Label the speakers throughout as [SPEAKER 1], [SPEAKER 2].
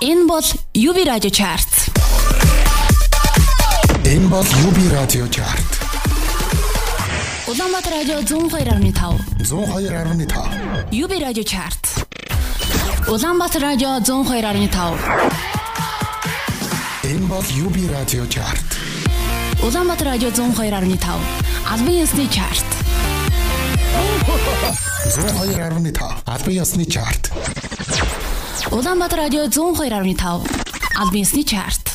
[SPEAKER 1] Энэ бол UB Radio Chart.
[SPEAKER 2] Энэ бол UB Radio Chart.
[SPEAKER 1] Улаанбаатар радио 102.5.
[SPEAKER 2] 102.5.
[SPEAKER 1] UB Radio Chart. Улаанбаатар радио 102.5.
[SPEAKER 2] Энэ бол UB Radio Chart.
[SPEAKER 1] Улаанбаатар радио 102.5. Албан ёсны чарт.
[SPEAKER 2] 102.5. Албан ёсны чарт.
[SPEAKER 1] Улаанбаатар радио 102.5. Албан ёсны чарт.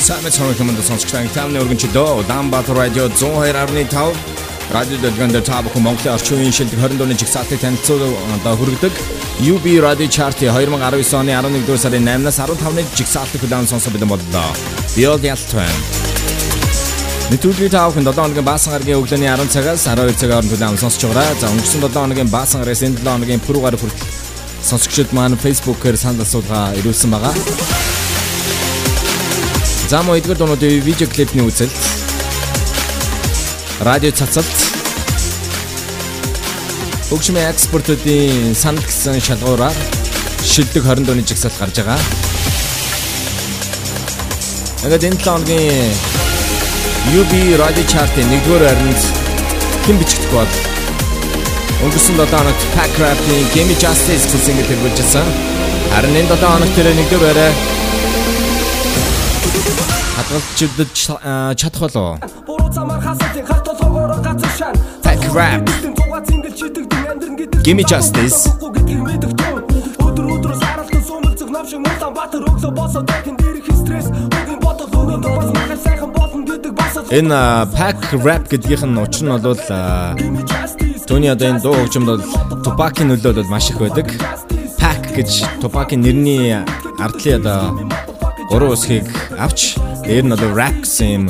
[SPEAKER 3] Самэт сонор команд сонсогчдаа таамны өргөнчлөө Улаанбаатар радио 102.5 радио дэлгэнд та бүхэн Монголын орчин үеийн шилдэг 24-ны жигсаалтыг танилцуулаад хүргэдэг UB Radio Chart 2019 оны 11 дугаар сарын 8-наас 15-ны жигсаалтыг хүлээн сонсох бэлэн боллоо. Bill Yaltwan Нэвтрүүлгийн тав хүн 7 хоногийн баасан гарагийн өглөөний 10 цагаас 12 цагаар хүлээн сонсож байгаа. За өнгөрсөн 7 хоногийн баасан гарагаас энэ 7 хоногийн пүрэв гараг хүртэл сонсогчдод маань Facebook-ээр санал асуулга ирүүлсэн байгаа. За мөн эдгээр дуунуудын видео клипний үзэл радио цацалт Өгшмийн экспортуудын санал гэсэн шалгуураар шилдэг 20 дууны жигсаал гарч байгаа. Ингээд энэ 7 хоногийн UB Radio Chart-ийн 1-р байранд хэн бичигдэх бол өнгөрсөн 7 хоногт Pack Rap-ийн Gimme Justice гэсэн single хэрэгжүүлсэн. Харин энэ 7 хоногт тэр 1-р байраа хадгалчдад чадах болов. Pack Rap Gimme Justice.
[SPEAKER 4] Өдөр өдрөөс аралтан сумэлцэг намшиг мулан батар өглөө босоод дахин дээрх стресс. Өгийн бодол өнөөдөр бас махаж сайхан болно гэдэг бас.
[SPEAKER 3] Энэ Pack Rap гэдгийнх нь учир нь бол. Түүний одоо энэ дуу хөгжимд бол Tupac-ийн нөлөө бол маш их байдаг. Pack гэж Tupac-ийн нэрний ардлын одоо гурван үсгийг авч дээр нь одоо rap гэсэн юм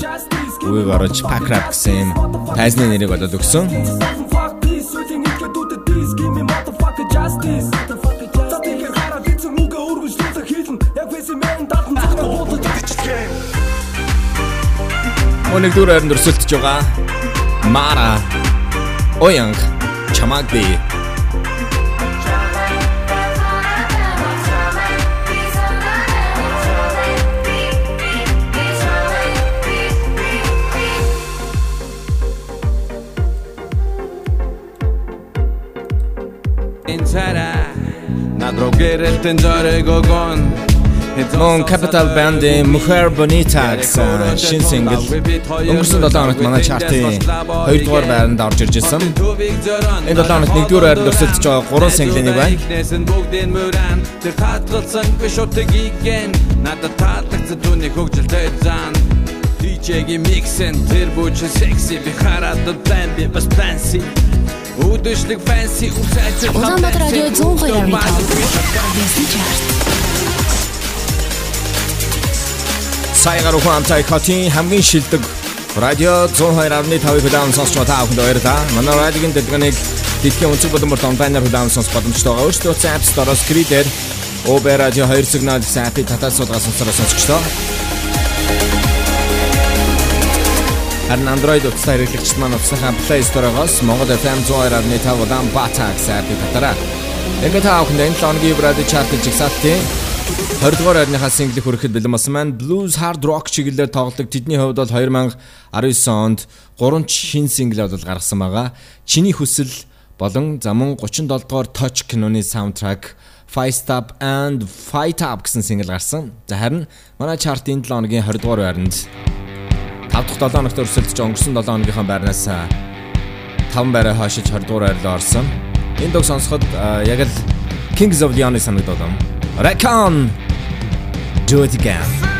[SPEAKER 3] үгийг оруулж Pack Rap гэсэн юм тайзны нэрийг болоод өгсөн. Өнөг дүр хайранд өрсөлдөж байгаа. Mara Оянг Чамагби
[SPEAKER 5] Insara Nadro gerelten zare gogon
[SPEAKER 3] Мон Capital Band-ийн Mujer Bonita гэсэн шинэ single өнгөрсөн 7 хоногт манай чартын 2 дугаар байранд орж ирж ирсэн. Энэ 7 хоногт 1 дугаар байранд өрсөлдөж байгаа 3 single нэг байна.
[SPEAKER 5] Тэр татгалсан биш утыг иген надад таалагдсан түүний хөгжилтэй зан DJ-гийн миксэн тэр бүч секси би хараад план би бас fancy Үдэшлэг fancy үсэж
[SPEAKER 1] Улаанбаатар радио 102.5. Албан ёсны чарт.
[SPEAKER 3] Саягаар ухаантай хотын хамгийн шилдэг радио 102.5-ыг хүлээн сонсч та бүхэнд баярлалаа. Манай радиогийн дэлгэнэг дэлхийн өнцөг болон бүрт онлайнаар хүлээн сонсох боломжтой байгаа. Өөрсдөө App Store-оос Creator Obe Radio 2 сигнал гэсэн апп татаад суулгаас сонсороо сонсогчдоо. Харин Android утастай хэрэглэгчид маань утасынхаа Play Store-оос Монгол FM 102.5 Улаанбаатар гэсэн апп татаараа. Ингээд та бүхэнд энэ лоногийн радио чарт жигсаалтын 20 дугаар байрныхаа single хүрэхэд бэлэн болсон маань blues hard rock чиглэлээр тоглодог тэдний хувьд бол 2019 онд 3 шин single бол гаргасан байгаа. Чиний хүсэл болон замун 37 дугаар touch киноны soundtrack Five Stop and Fight Up гэсэн single гарсан. За харин манай чартын 7 хоногийн 20 дугаар байранд 5 дахь 7 хоногт өрсөлдөж өнгөрсөн 7 хоногийнхаа байрнаас 5 байраа хойшиж 20 дугаар байрлал орсон. Энэ дог сонсоход яг л Kings of Leon-ы санагдаад байна. Recon Do it again.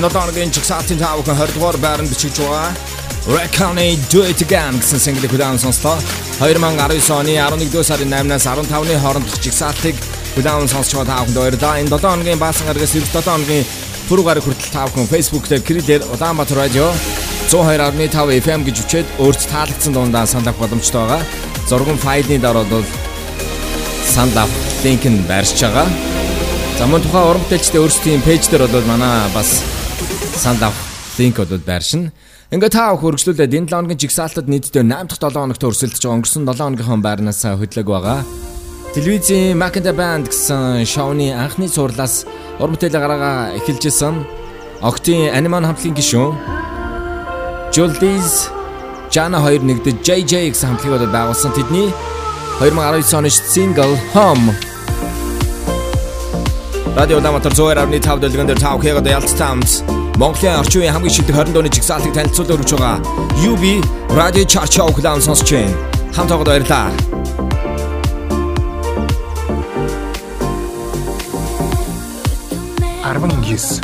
[SPEAKER 3] Энэ одоогийн чигсаалтын таавхан 20 дугаар байранд бичиж байгаа. Reckoning Do It Again гэсэн single хүлээн сонслоо. 2019 оны 11-р сарын 8-наас 15-ны хооронд чигсаалтыг хүлээн сонсч байгаа таавханд баярлалаа. Энэ 7 хоногийн баасан гарагаас 7 хоногийн пүрэв гараг хүртэл таавхан Facebook дээр Крилэр Улаанбаатар радио 102.5 FM гэж үчээд өөрт таалагдсан дундаа санал авах боломжтой байгаа. Зурган файлны дараа бол санал авах линк нь байршиж байгаа. За мөн тухайн уран бүтээлчдийн өөрсдийн пэйж дээр бол манай бас санал авах линк бол байршина. Ингээ та хөргөжлүүлээд энэ 7 хоногийн жигсаалтад нийтдээ 8 дахь 7 хоногт өрсөлдөж байгаа өнгөрсөн 7 хоногийнхоо байрнаас хөдлөг байгаа. Телевизийн Macanda Band гэсэн шоуны анхны сурлаас уран бүтээлээ гараагаа эхэлжсэн Октийн аниман хамтлагийн гишүүн Juldies Jana 2 нэгдэж JJ гэсэн хамтлагийг байгуулсан тэдний 2019 оны single Home Радио Улаанбаатар 102.5 дэлгэн дээр тав хэгээд ялцтаамс Монголын орчин үеийн хамгийн шилдэг 20 дууны жигсаалтыг танилцуулж өргөж байгаа UB Radio Show клаун сонсч байна. Хамт байгаа баярлалаа.
[SPEAKER 2] Арван гис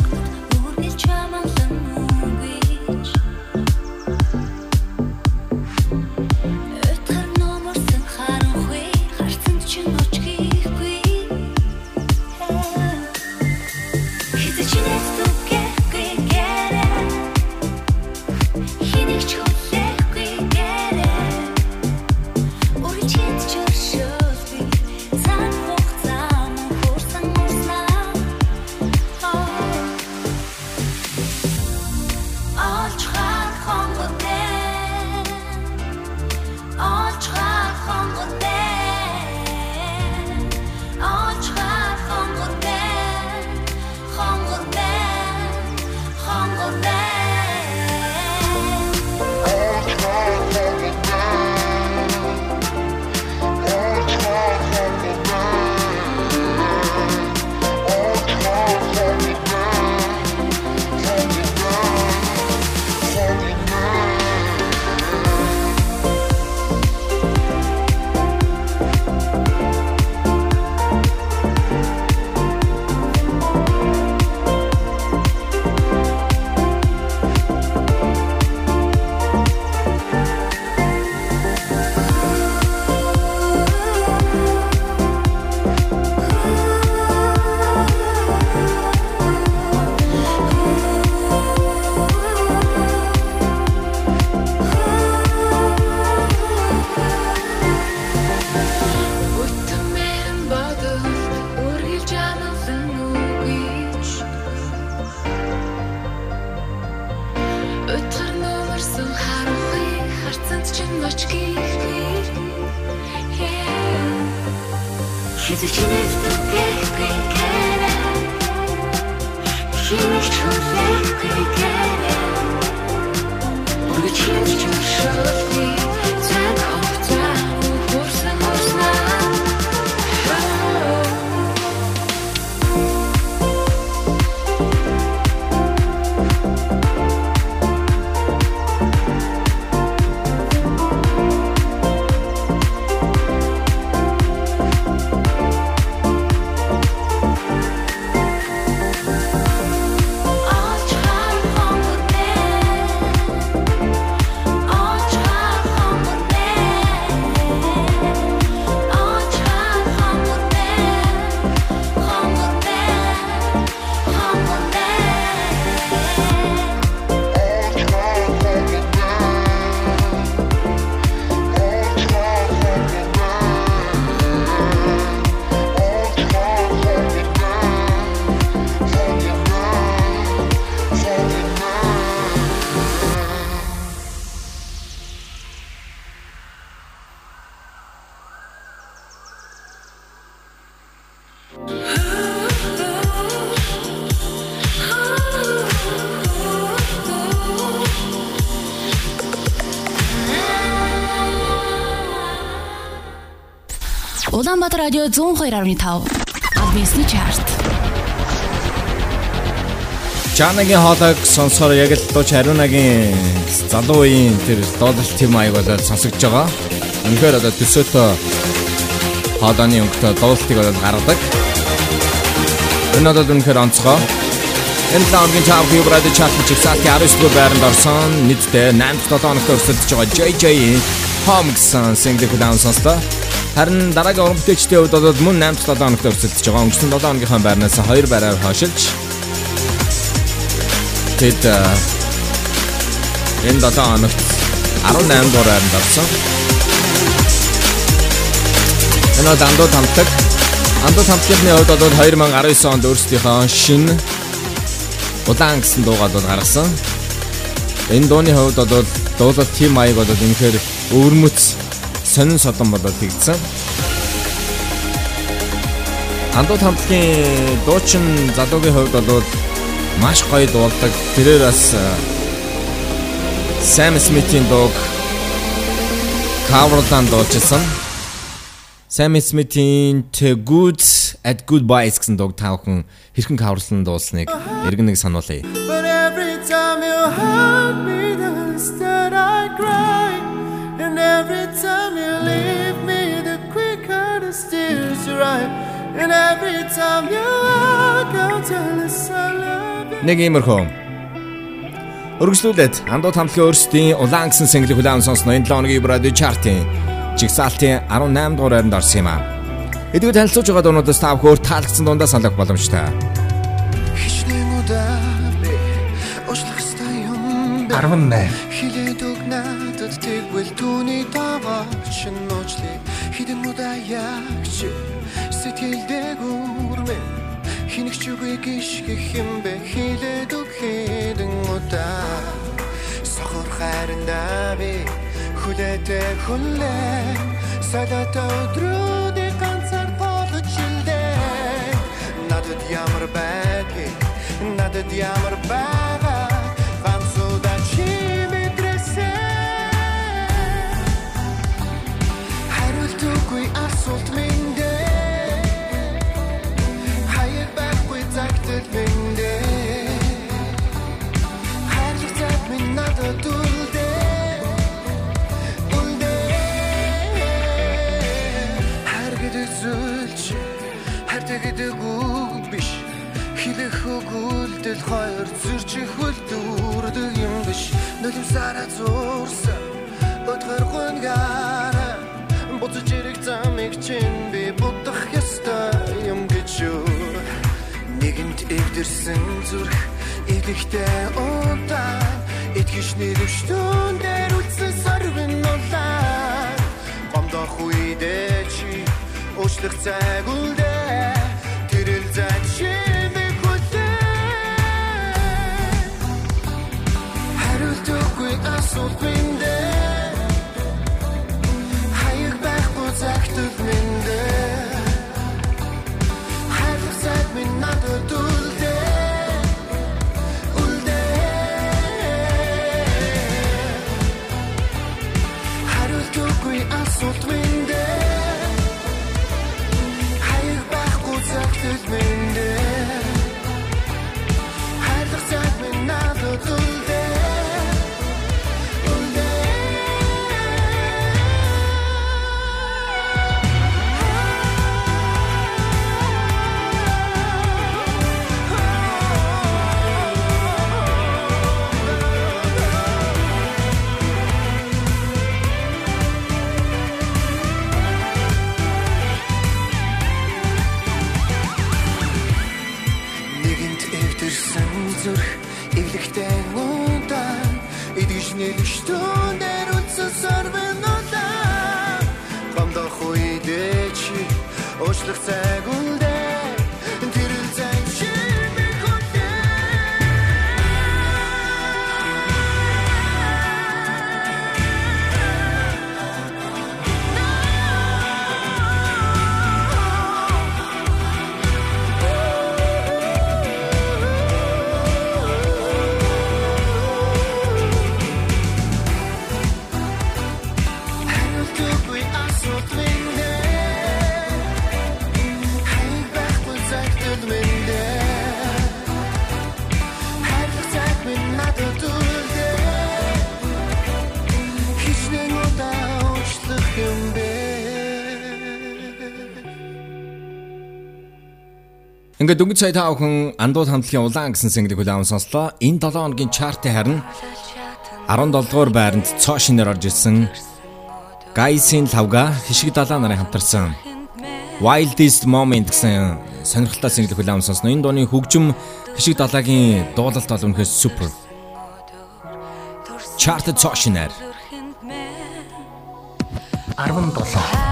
[SPEAKER 1] радио 102.5 Админсны чарт.
[SPEAKER 3] Жанагийн хоолойг сонсохоор яг л дууч Ариунагийн залуу үеийн тэр дуулалт тийм аяг болоод сонсогдож байгаа. Үнэхээр одоо төсөөтөө хоолойны өнгөтэй дуулалтыг болоод гаргадаг. Энэ бол үнэхээр онцгой. Энэ топ хүү радио чарт чигсаалтын 19 дугаар байранд орсон. Нийтдээ 8-7 хоногт өрсөлдөж байгаа JJ гэсэн single хүлээн сонслоо. Харин дараагийн уран бүтээлчдийн хувьд бол мөн 8-7 хоногт өрсөлдөж байгаа. Өнгөрсөн 7 хоногийнхаа байрнаас 2 байраар хойшилж тэд энэ 7 хоногт 18 дугаар байранд орсон. Энэ дандуу тамтаг. Андуу тамтгийнхны хувьд бол 2019 онд өөрсдийнхөө шинэ удаан гэсэн дуугаад бол гаргасан. Энэ дууны хувьд бол дуулалт тим маяг бол үнэхээр өвөрмөц сонин содон болоод тэгдсэн. Андуу хамтгийн дуучин залуугийн хувьд бол маш гоё дуулдаг. Тэрээр бас Sam Smith-ийн дууг каверлан дуучилсан. Sam Smith-ийн The Good at Goodbyes гэсэн дууг та бүхэн хэрхэн каверлан дуулсныг эргэн нэг сануулъя.
[SPEAKER 6] But every time you hug me the instead I cry every time you leave me the quicker the tears dry and every time you walk out tell us I love you
[SPEAKER 3] Нэг иймэрхүү. Өргөжлүүлээд андуу тамлын өөрсдийн улаан гэсэн single хүлээн сонсно энэ 7 өдрийн радио чартын жигсаалтын 18 дугаар байранд орсон юм аа. Эдгээр танилцуулж байгаа дуунуудаас та бүхэн таалагдсан дундаа саналах боломжтой.
[SPEAKER 6] Хичнээн удаа би уучлах ёстой юм бэ?
[SPEAKER 2] 18
[SPEAKER 6] үгүй гიშгэх юм бэ? Хилээд өг хідэн удаа. Сохор хайрандаа би хүлээтэй хүлээ. Садата өдрүүдийн ганцаар болж илдээ надад ямар байг надад ямар байгаа? Ганцудаа чи гэдэг үг биш Хилэх өгүүлдэл хоёр зөрчих үлдүүрдэг юм биш. Нулимсараа зурсан Өдгөр гүнгара Буцаж ирэх замыг чинь би будах ёстой юм гэж юу? Нэгэнт эвдэрсэн зүрх Илэгтэй удаа. Итгэж нэрвштүүн дээр үлдсэн сорвин улаан Гомдох үедээ чи Уучлах цаг үлдээ үгүй
[SPEAKER 3] Ингээд дөнгөж сая та бүхэн андуул хамтлагийн улаан гэсэн single хүлээвэн сонслоо. Энэ 7 хоногийн чартын харин 17 дугаар байранд цоо шинээр орж ирсэн. Гайсин лавга хишиг далаа нарын хамтарсан. Wildest Moment гэсэн сонирхолтой single хүлээвэн сонсно. Энэ дууны хөгжим хишиг далаагийн дуулалт бол үнэхээр супер. Чарт цоо шинээр
[SPEAKER 2] 17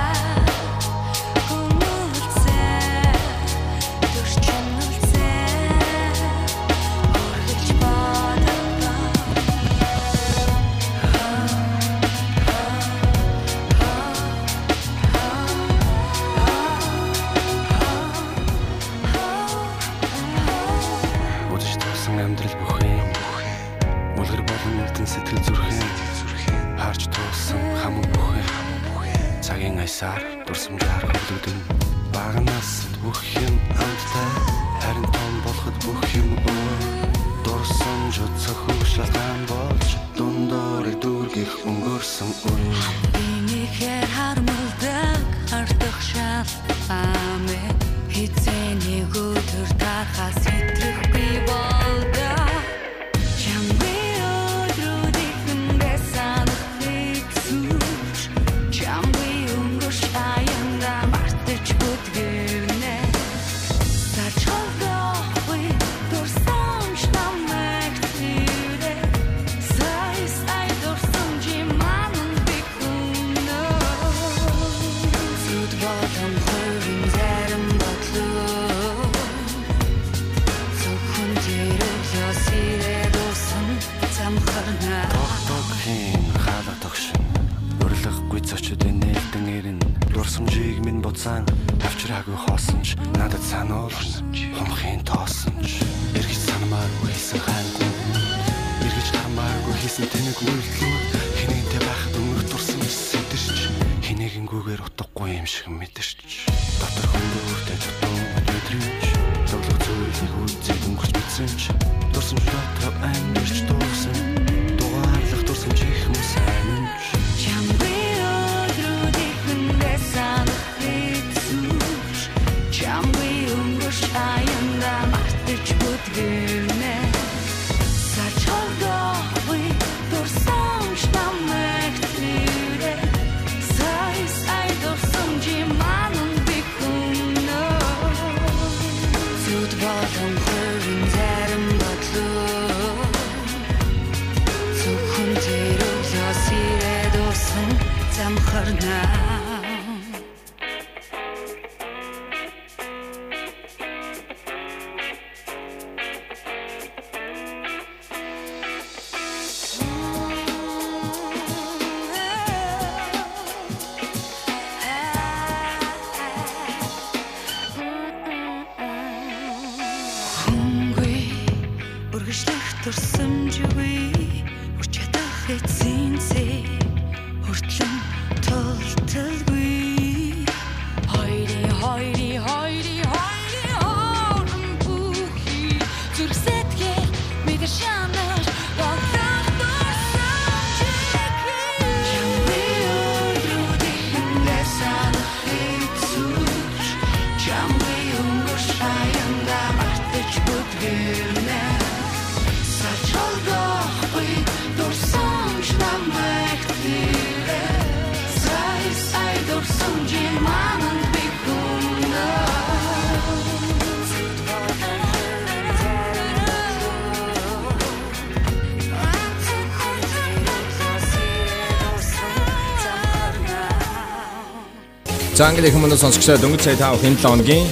[SPEAKER 3] За англи хүмүүст сонсогчдод дөнгөж сая 5 хэн 7 хоногийн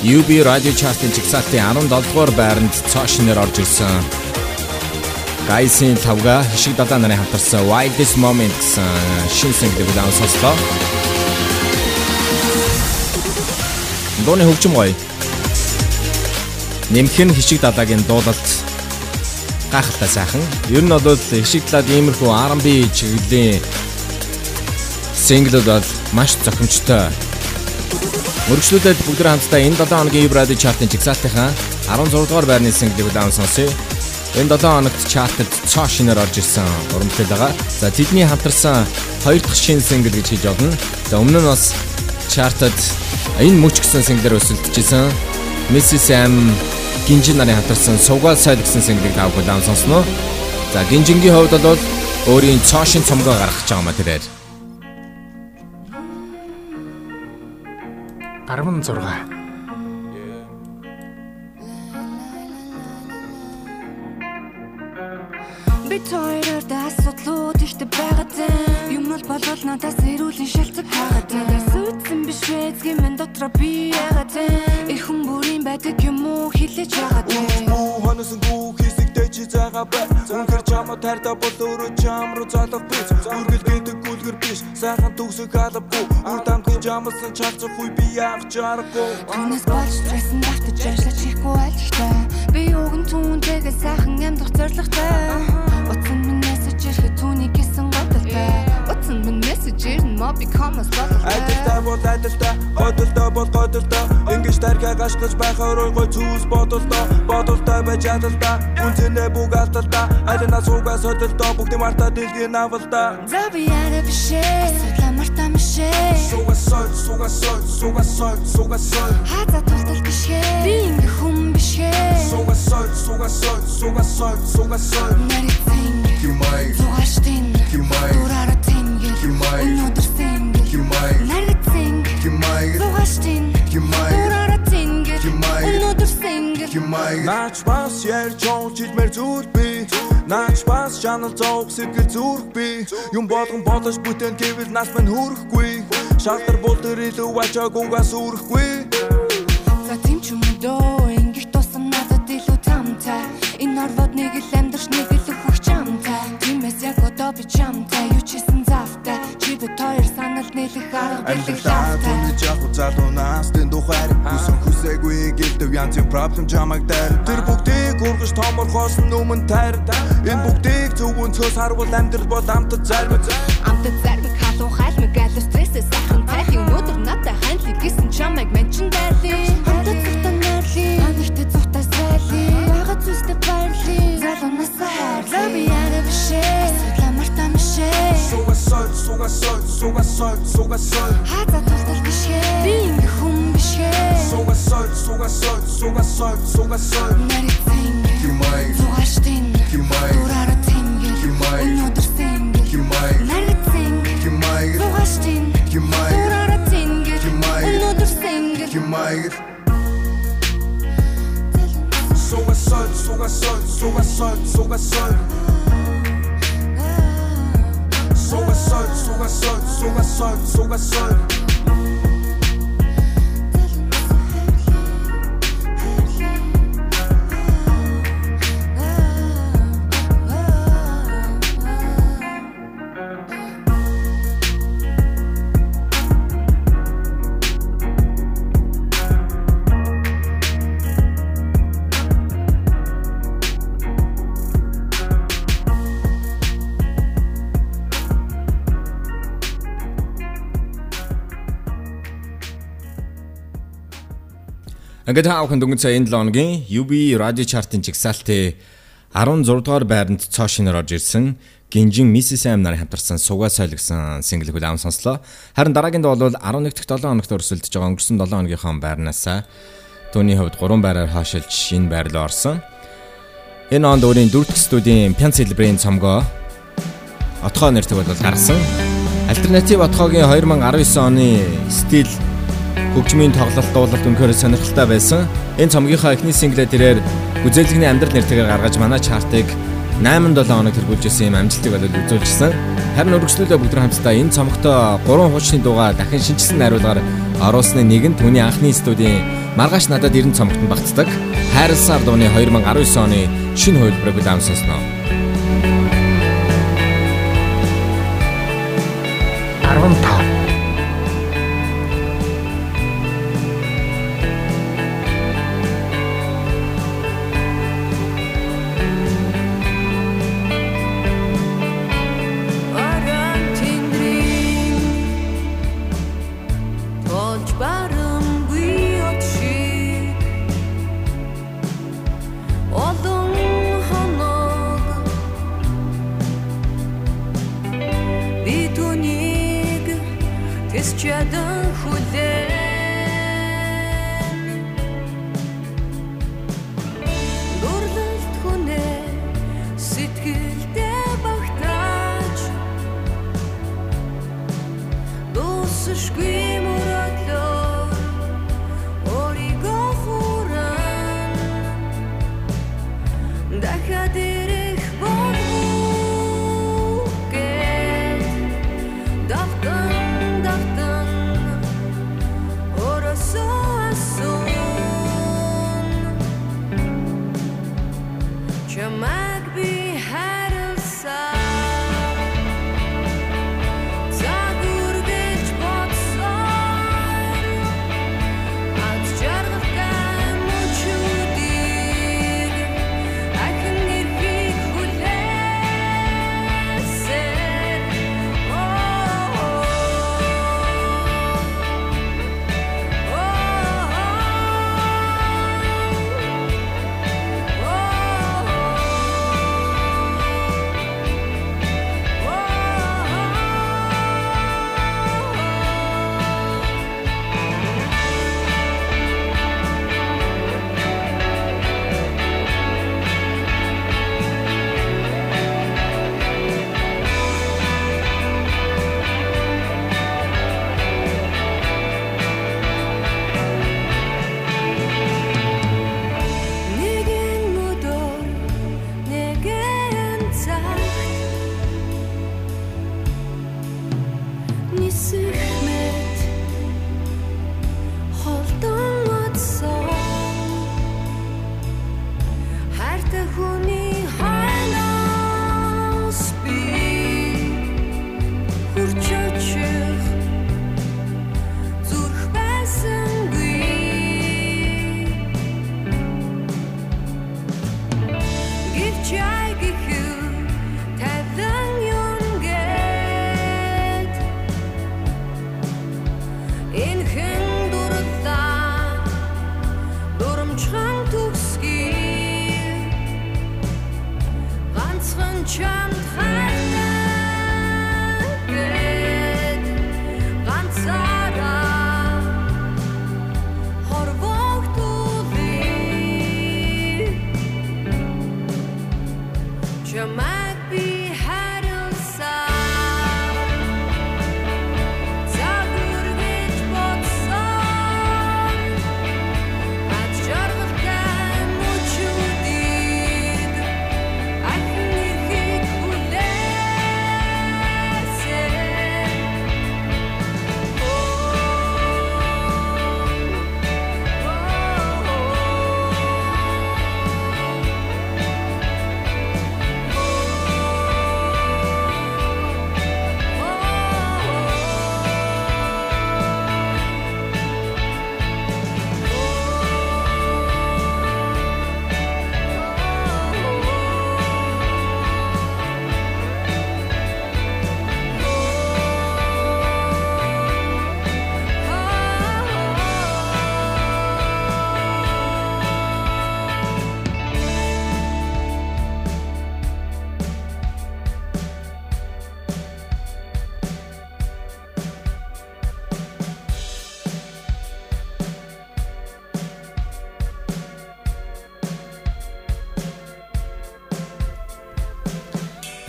[SPEAKER 3] UB Radio Chart-ын чигсалтын 17 дугаар байранд шинээр орж ирсэн. Гайсин тавга хишиг далаа нарын хамтарсан Wildest Moment гэсэн шин single бүлээн сонслоо. Дууны хөгжим гоё. Нэмэх нь хишиг далаагийн дуулалт гайхалтай сайхан. Ер нь бол хишиг далаад иймэрхүү R&B чиглэлийн Синглүүд бол маш зохимжтой. Мөрөгчлөлөд бүгд хамтдаа энэ 7 хоногийн Ebrady chart-ын жигсаалтынхаа 16 дугаар байрны синглийг удаан сонсъё. Энэ 7 хоногт чартад цоо шинээр орж ирсэн урамтай байгаа. За тэдний хамтарсан хоёр дахь шинэ сингл гэж хэлж болно. За өмнө нь бас чартад энэ мөч гэсэн синглээр өсөлдөжсэн. Mrs. M гинжин нарын хамтарсан Сугаал сойл гэсэн single-ийг тав хүлээн сонсноо. За гинжингийн хувьд бол өөрийн цоошин цомгоо гаргаж байгаа маа
[SPEAKER 2] 16
[SPEAKER 7] Би тойроор да асуудлууд ихтэй байгаад юм бол болвол надаас эрүүлийн шалтгаан хагаад надаас үтсэн биш вэзгийн мен дотроо би ягаад их хүн бүрийн байдаг юм уу? Хилээж ягаад
[SPEAKER 8] Үгүй хонсон гүү хийсэгтэй чи зайгаа бай Үнхэр чамаа тарда бол өөрөө чам руу залах биш Үргэл гэдэг гүлгэр биш сайхан төгсөх албагүй. Үр дамгийн жамсан чарцах үе би яах чаргагүй
[SPEAKER 7] Түүнээс болж стрессэн давтаж ажиллаж хийхгүй айлхтай Би юуган түүнтэйгээ сайхан амьдрах зоригтой Утсан минь мессеж ирэхэд түүнийг гэсэн годалтай Утсан минь мессеж ирнэ мо become a spotlight
[SPEAKER 8] Адилтай бол адилтай, годолтой бол годолтой Ингиж тархиа гашгаж байхаар гой цүүс бодолтой. Бодолтой байж адилтай, үнцэнэ бүг алдалтай. Алина суугаас хөдөлтөө бүгдийн марта дэлгийн авалтай
[SPEAKER 7] За би яра бишээ Асуудла мартаа мишээ
[SPEAKER 8] Суга сой, суга сой, суга сой, суга сой
[SPEAKER 7] Хаза тултал бишээ Би ингээ хүн бишээ.
[SPEAKER 8] Суга сой, суга сой, суга сой, суга сой
[SPEAKER 7] Нарицэн
[SPEAKER 8] Химай,
[SPEAKER 7] Зугаштин
[SPEAKER 8] Химай.
[SPEAKER 7] Дураараа
[SPEAKER 8] Химай.
[SPEAKER 7] Өнөөдөр
[SPEAKER 8] Химай.
[SPEAKER 7] Нарицэн
[SPEAKER 8] химай,
[SPEAKER 7] Зугаштин тэнгэр
[SPEAKER 8] Химай.
[SPEAKER 7] Өнөөдөр
[SPEAKER 8] химай Наач бас ярьж чонч идмэр зүр би Наач бас чанал зоог сэтгэл зүрх би Юм болгон бодож бүтэн гэвэл нас мань хүрхгүй Шалтар бол төр илүү ачаагуугаас үрхгүй
[SPEAKER 7] За тийм ч юм дөө. Ингэх тусам надад илүү тамтай Энэ орвод нэг л амьдарч нэг л өгөх чамтай Тиймээс яг одоо би чамтай Юу ч завтай Чи бид хоёр санал нийлэх арга бэлэг лавтай
[SPEAKER 8] түнэж явах залуунаас тэн тухайр Хүсэн хүсээгүй гэлдэв янзын проблем чамайг дээр Тэр бүгдийг ургаж томорхоос өмнө тайр Энэ бүгдийг зөвгөн цөөс харвал амьдрал бол амтд зарим
[SPEAKER 7] Амтд зармиг халуун хайлмиг айлуу стрессээс сайхан тайли Өнөөдөр надад хандли гэсэн чамайг менчэн дайли
[SPEAKER 8] Суга сой, суга сой, суга сой, суга сой
[SPEAKER 7] Хаза тултал бишээ Би ингээ хүн бишээ
[SPEAKER 8] Суга сой, суга сой, суга сой, суга сой
[SPEAKER 7] Нарицэн
[SPEAKER 8] Химай,
[SPEAKER 7] Зугаштин
[SPEAKER 8] Химай.
[SPEAKER 7] Дураараа тэнгэр
[SPEAKER 8] Химай.
[SPEAKER 7] Өнөөдөр сэнгэр
[SPEAKER 8] Химай.
[SPEAKER 7] Нарицэн
[SPEAKER 8] химай,
[SPEAKER 7] Зугаштин
[SPEAKER 8] химай,
[SPEAKER 7] Дураараа тэнгэр.
[SPEAKER 8] Химай.
[SPEAKER 7] Өнөөдөр сэнгэр
[SPEAKER 8] химай Суга сой, суга сой, суга сой, суга сой Суга сой, суга сой, суга сой, суга сой
[SPEAKER 3] Ингээд хаахын дөнгөж сая энэ 7 хоногийн UB радио чартын жигсаалтын 16 дугаар байранд цоо шинээр орж ирсэн Гинжин Mrs. Am нарын хамтарсан Суга сойл гэсэн single хүлээм сонслоо. Харин дараагийн дуу бол 11 дахь 7 хоногт өрсөлдөж байгаа өнгөрсөн 7 хоногийнхоо байрнаас түүний хувьд 3 байраар хаашилж шинэ байр руу орсон. Энэ онд өөрийн дөрөв дэх студийн Pyan Celebrate цомгоо отхоо нэртэй бол гаргасан. Альтернатив отхоогийн 2019 оны стил хөгжмийн тоглолт дуулалт үнэхээр сонирхолтой байсан. Энэ цомгийнхаа эхний синглээ тэрээр гүзээлэгний амьдрал нэртэйгээр гаргаж манай чартыг 8-7 хоног тэргүүлж исэн юм амжилтыг болоод үзүүлжсэн. Харин өргөжлөлөө бүгд хамтдаа энэ цомогтой 3 хуучны дууга дахин шинжилсэн найруулгаар оруулсны нэг нь түүний анхны студийн маргааш надад 90 цомогт багтдаг. Хайрлсаар дууны 2019 оны шинэ хувилбарыг удаан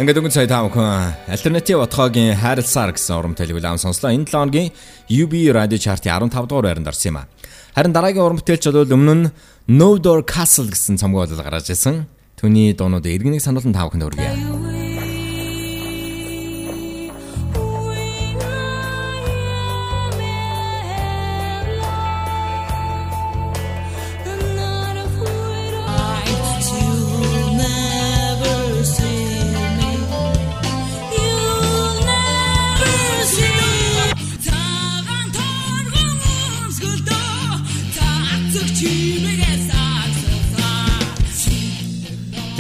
[SPEAKER 3] Ингээд өнгө цай таах хүн альтернатив отгоогийн хайрласаар гэсэн урам төлөв лам сонслоо. Энэ 7 хоногийн UB Radio Chart-ийн 15 дугаар байранд орсон юм а. Харин дараагийн урам бүтээлч бол өмнө нь No Door Castle гэсэн цомгоо бол гаргаж ирсэн. Түүний дуунууд иргэнийг сануулсан таах хүн хүргэе.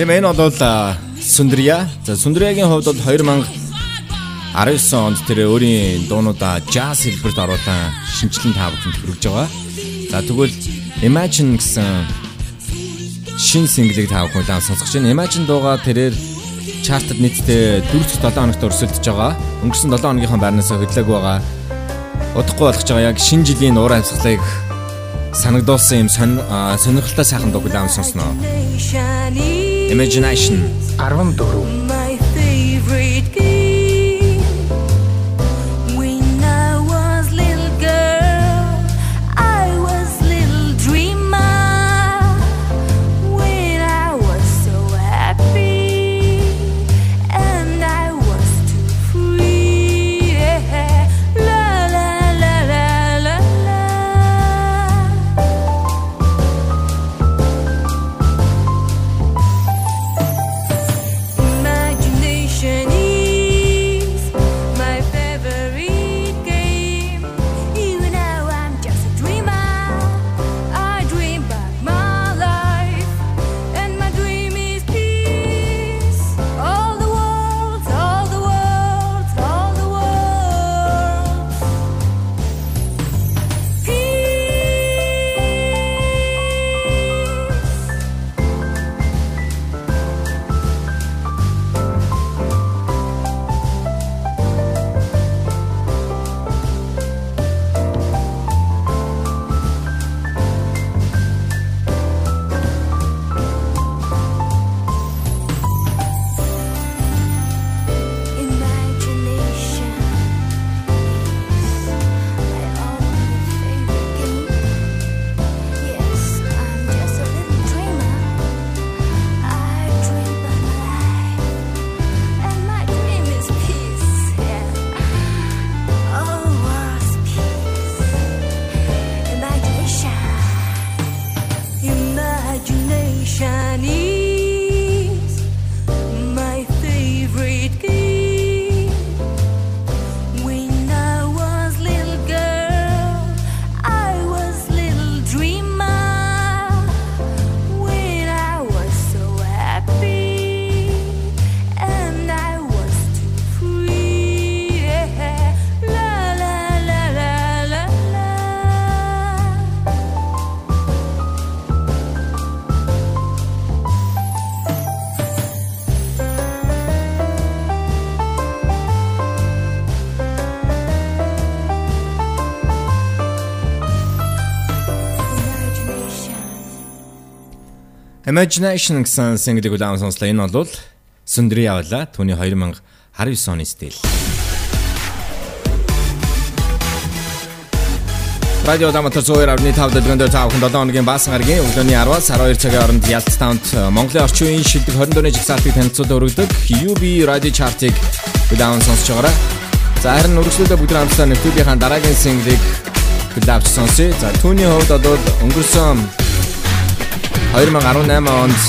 [SPEAKER 3] Тийм энэ бол Сундрия. За Сундриягийн хувьд бол 2019 онд тэр өөрийн дуунуудаа jazz хэлбэрт оруулан шинжилэн тааваханд хүргэж байгаа. За тэгвэл Imagine гэсэн шин синглийг таавах улаан сонсгож байна. Imagine дуугаа тэрээр чартад нийтдээ 4-7 хоногт өрсөлдөж байгаа. Өнгөрсөн 7 хоногийнхаа байрнаас хөдлөөг байгаа. Удахгүй болгож байгаа яг шинэ жилийн уур амьсгалыг санагдуулсан юм сонирхолтой сайхан дуу улаан сонсноо. Imagination.
[SPEAKER 9] Arvin
[SPEAKER 10] Doru.
[SPEAKER 3] Imagination гэсэн single-ийг удаан сонслоо. Энэ бол Сүндри явла. Түүний 2019 оны стил. Радио Даматар 102.5 дэдгэндээр та бүхэн 7 хоногийн баасан гарагийн өглөөний 10-аас 12 цагийн хооронд Ялц таунд Монголын орчин үеийн шилдэг 20 дууны жигсаалтыг танилцуулаад өргөдөг UB Radio Chart-ыг удаан сонсож байгаарай. За харин үргэлжлүүлээ бүгд хамтдаа нэвтрүүлгийнхаа дараагийн single-ийг хүлээвч сонсъё. За түүний хувьд бол өнгөрсөн 2018 онд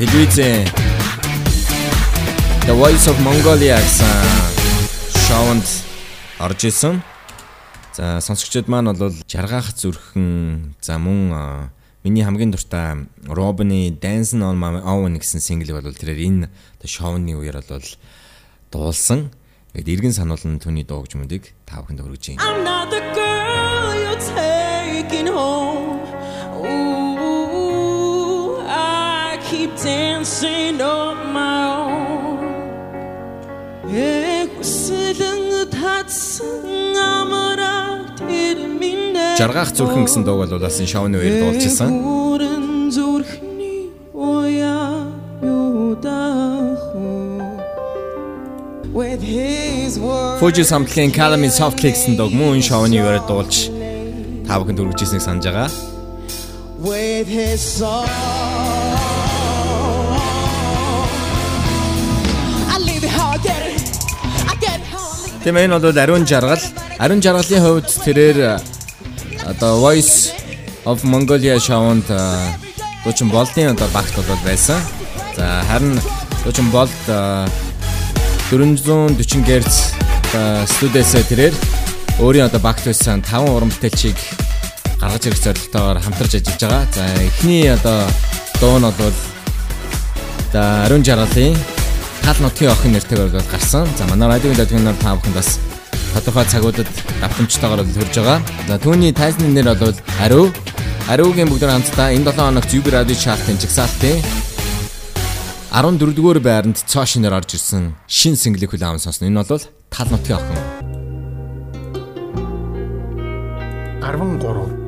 [SPEAKER 3] телевизэн The Voice of Mongolia гэсэн шоунд орж исэн. За сонсогчдод маань бол жаргах зүрхэн за мөн миний хамгийн дуртай Robin Dancing on My Own гэсэн single бол тэрээр энэ шоуны үеэр бол дуулсан. Тэгэд эргэн сануулна түүний дуугч мөдийг та бүхэнд хүргэж байна.
[SPEAKER 11] I'm not the girl you're taking home. Keep dancing on my own.
[SPEAKER 3] Жаргах зүрхэн гэсэн дууг бол энэ шоуны үеэр дуулжсэн. Fuji самтлагын Calamy Softly гэсэн дууг мөн шоуны үеэр дуулж та бүхэнд хүргэжсэнийг санаж байгаа.
[SPEAKER 11] with his song.
[SPEAKER 3] Тийм энэ бол ариун жаргал. Ариун жаргалын хувьд тэрээр одоо Voice of Mongolia шоунд дуучин болдын одоо багт бол байсан. За харин дуучин болд 440 Гц студиэс тэрээр өөрийн одоо багт байсан 5 уран бүтээлчийг гаргаж ирэх зорилготойгоор хамтарч ажиллаж байгаа. За эхний одоо дуу нь бол за ариун жаргалын тал нутгийн охин нэртэйгээр бол гарсан. За манай радиогийн дэлгэнээр та бүхэн бас тодорхой цагуудад давтамжтайгаар бол хөрж байгаа. За түүний тайзны нэр бол Ариу. Ариугийн бүгд хамтдаа энэ 7 хоногт UB Radio Chart-ын жигсаалтын 14-р байранд цоо шинээр орж ирсэн шин single-ийг хүлээвэн сонсно. Энэ бол тал нутгийн охин.
[SPEAKER 10] 13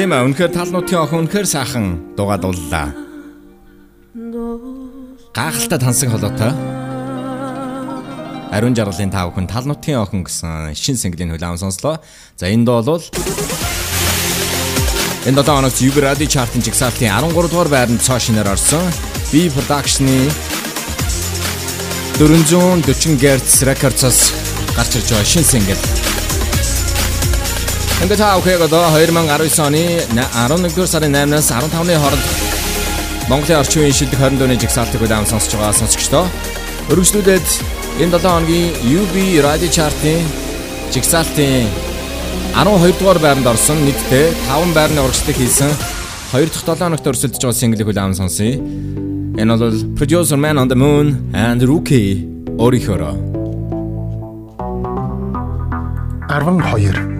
[SPEAKER 3] Тийм ээ, үнэхээр тал нутгийн охин үнэхээр сайхан дуугаа дууллаа. Гахалтай тансаг холоотой. Ариун жаргалын тав хүн тал нутгийн охин гэсэн шин single-ийн хүлээм сонслоо. За энэ дуу бол энэ 7 хоногт Юб радио чартын жигсаалтын 13 дугаар байранд цоо шинээр орсон. B Production-ы 440 Hz Records-ос гарч ирж байгаа шин single. Ингээд таа өхөөг одоо 2019 оны 11-р сарын 8-наас 15-ны хооронд Монголын орчин үеийн шилдэг 20 дууны жигсаалтыг удаан сонсож байгаа сонсогчдоо. Өргөжлүүлээд энэ 7 хоногийн UB Radio Chart-ийн жигсаалтын 12 дугаар байранд орсон нийтдээ 5 байрны урагшлыг хийсэн 2 дахь 7 хоногт өрсөлдөж байгаа single-ийг удаан сонсъё. Энэ бол Producer Man on the Moon and Rookie Orihoro.
[SPEAKER 2] 12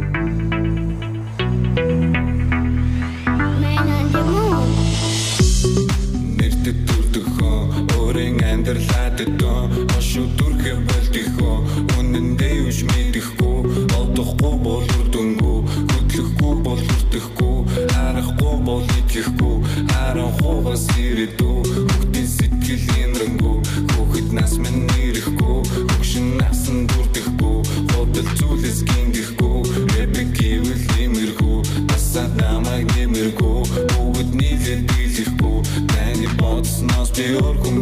[SPEAKER 12] бодсноос би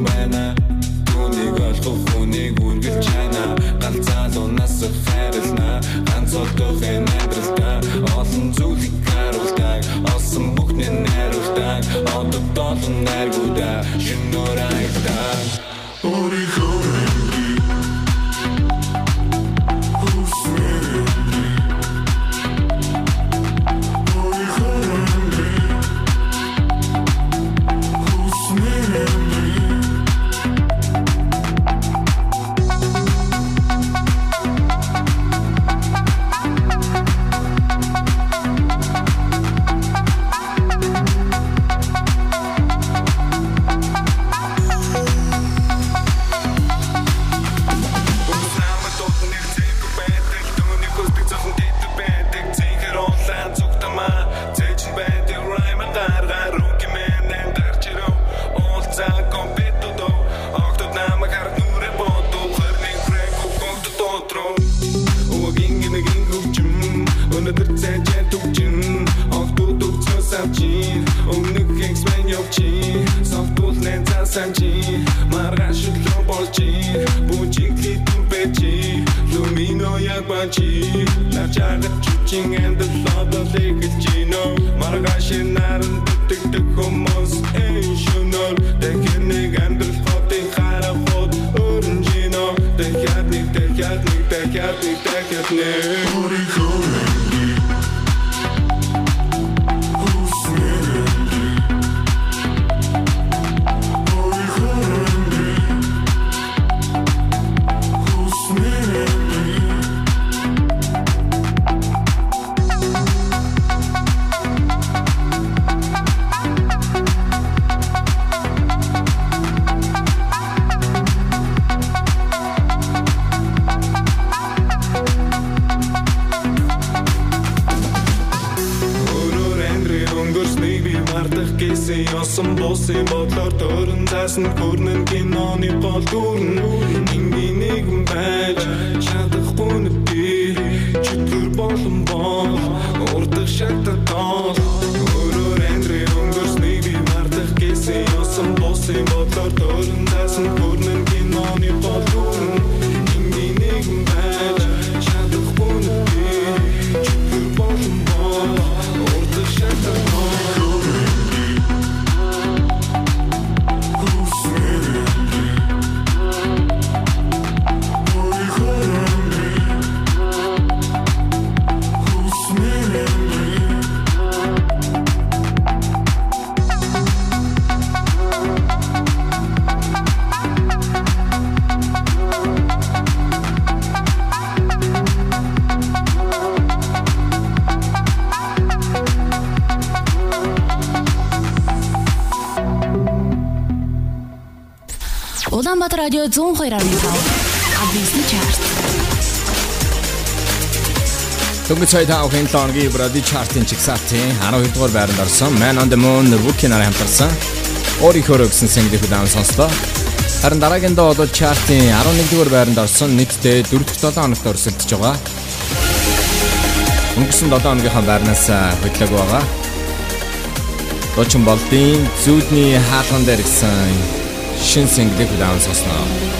[SPEAKER 1] Anh радио 102.5 Адвентist чарт.
[SPEAKER 13] Дөнгөж сая тавхын лонгийн Brady Chart-ын чигсалтын 12 дугаар байранд орсон Man on the Moon Rookie нараа хамтарсан өөрийнхөө гэсэн single удаан сонслоо. Харин дараагийн доо бол chart-ын 11 дугаар байранд орсон нийтдээ 4 дахь 7 хоногт өрсөлдөж байгаа. Өнгөрсөн 7 хоногийнхаа байрнаас хөдлөг байгаа. Дочин болдын зүудний хаалган дээр гисэн шин single удаан сонсноо.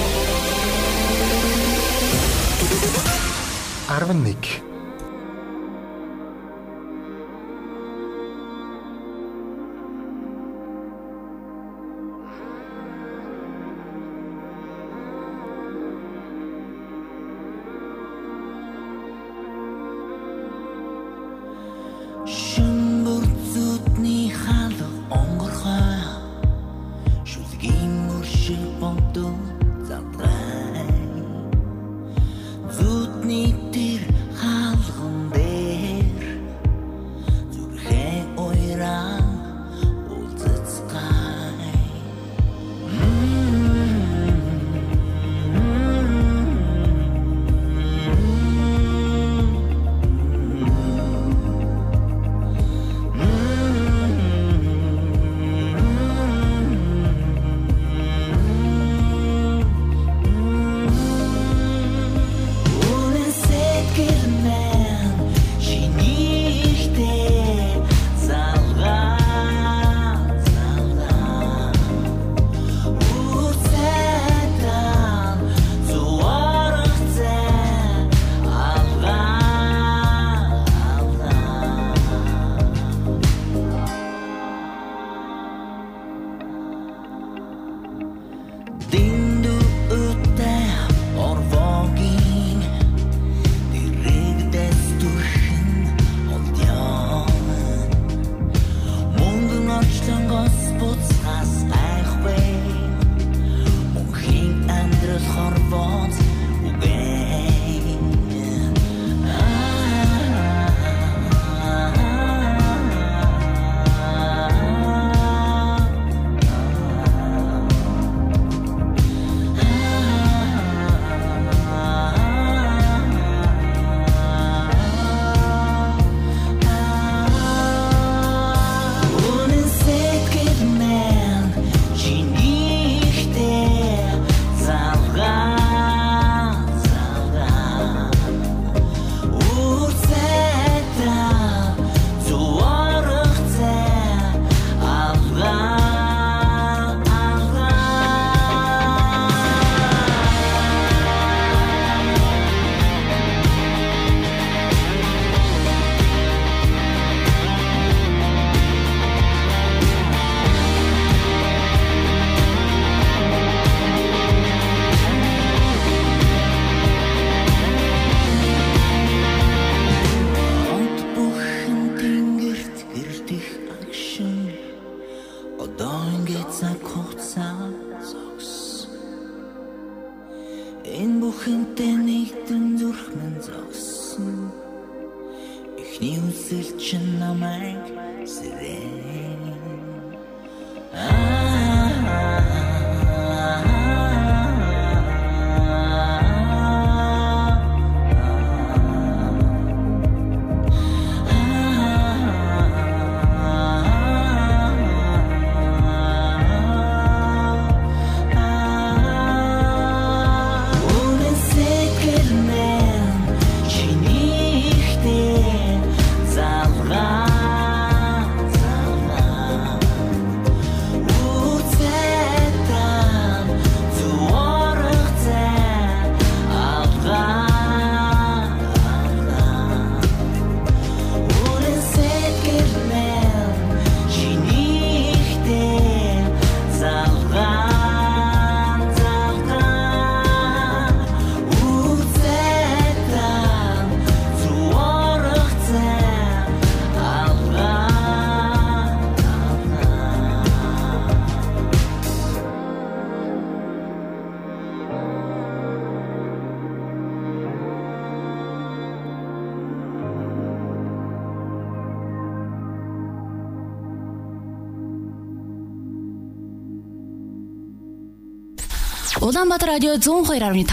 [SPEAKER 1] Улаанбаатар радио 102.5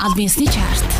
[SPEAKER 1] албан ёсны чарт.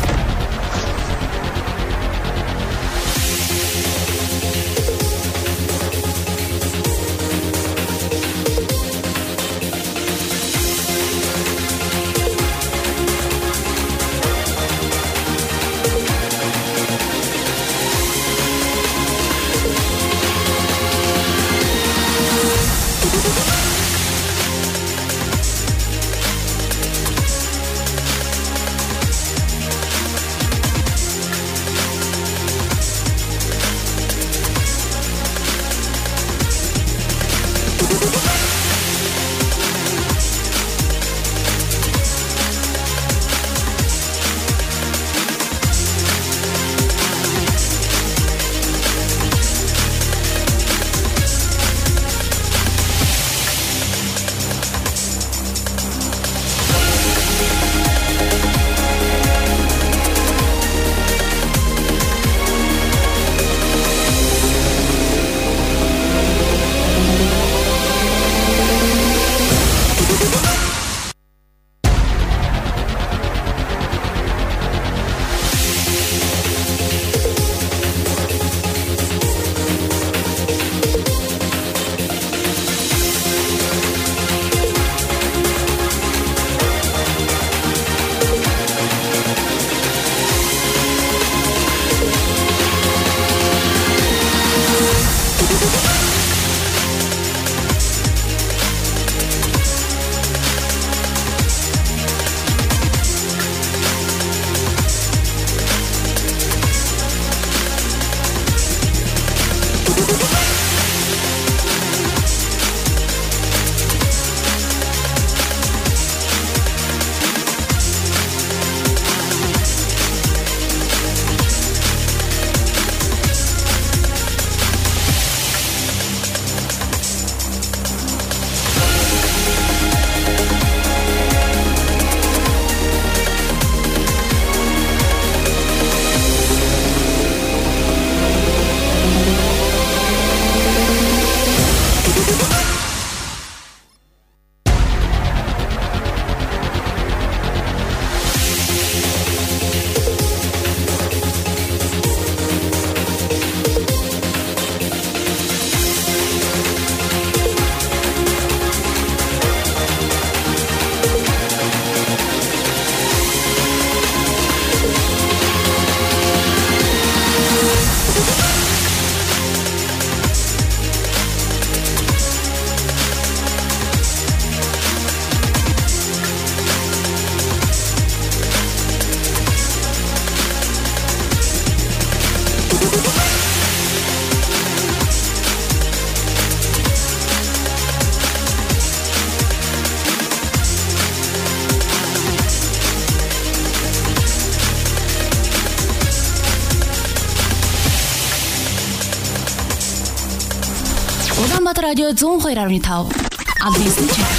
[SPEAKER 13] Радио 102.5
[SPEAKER 1] Албисны чарт.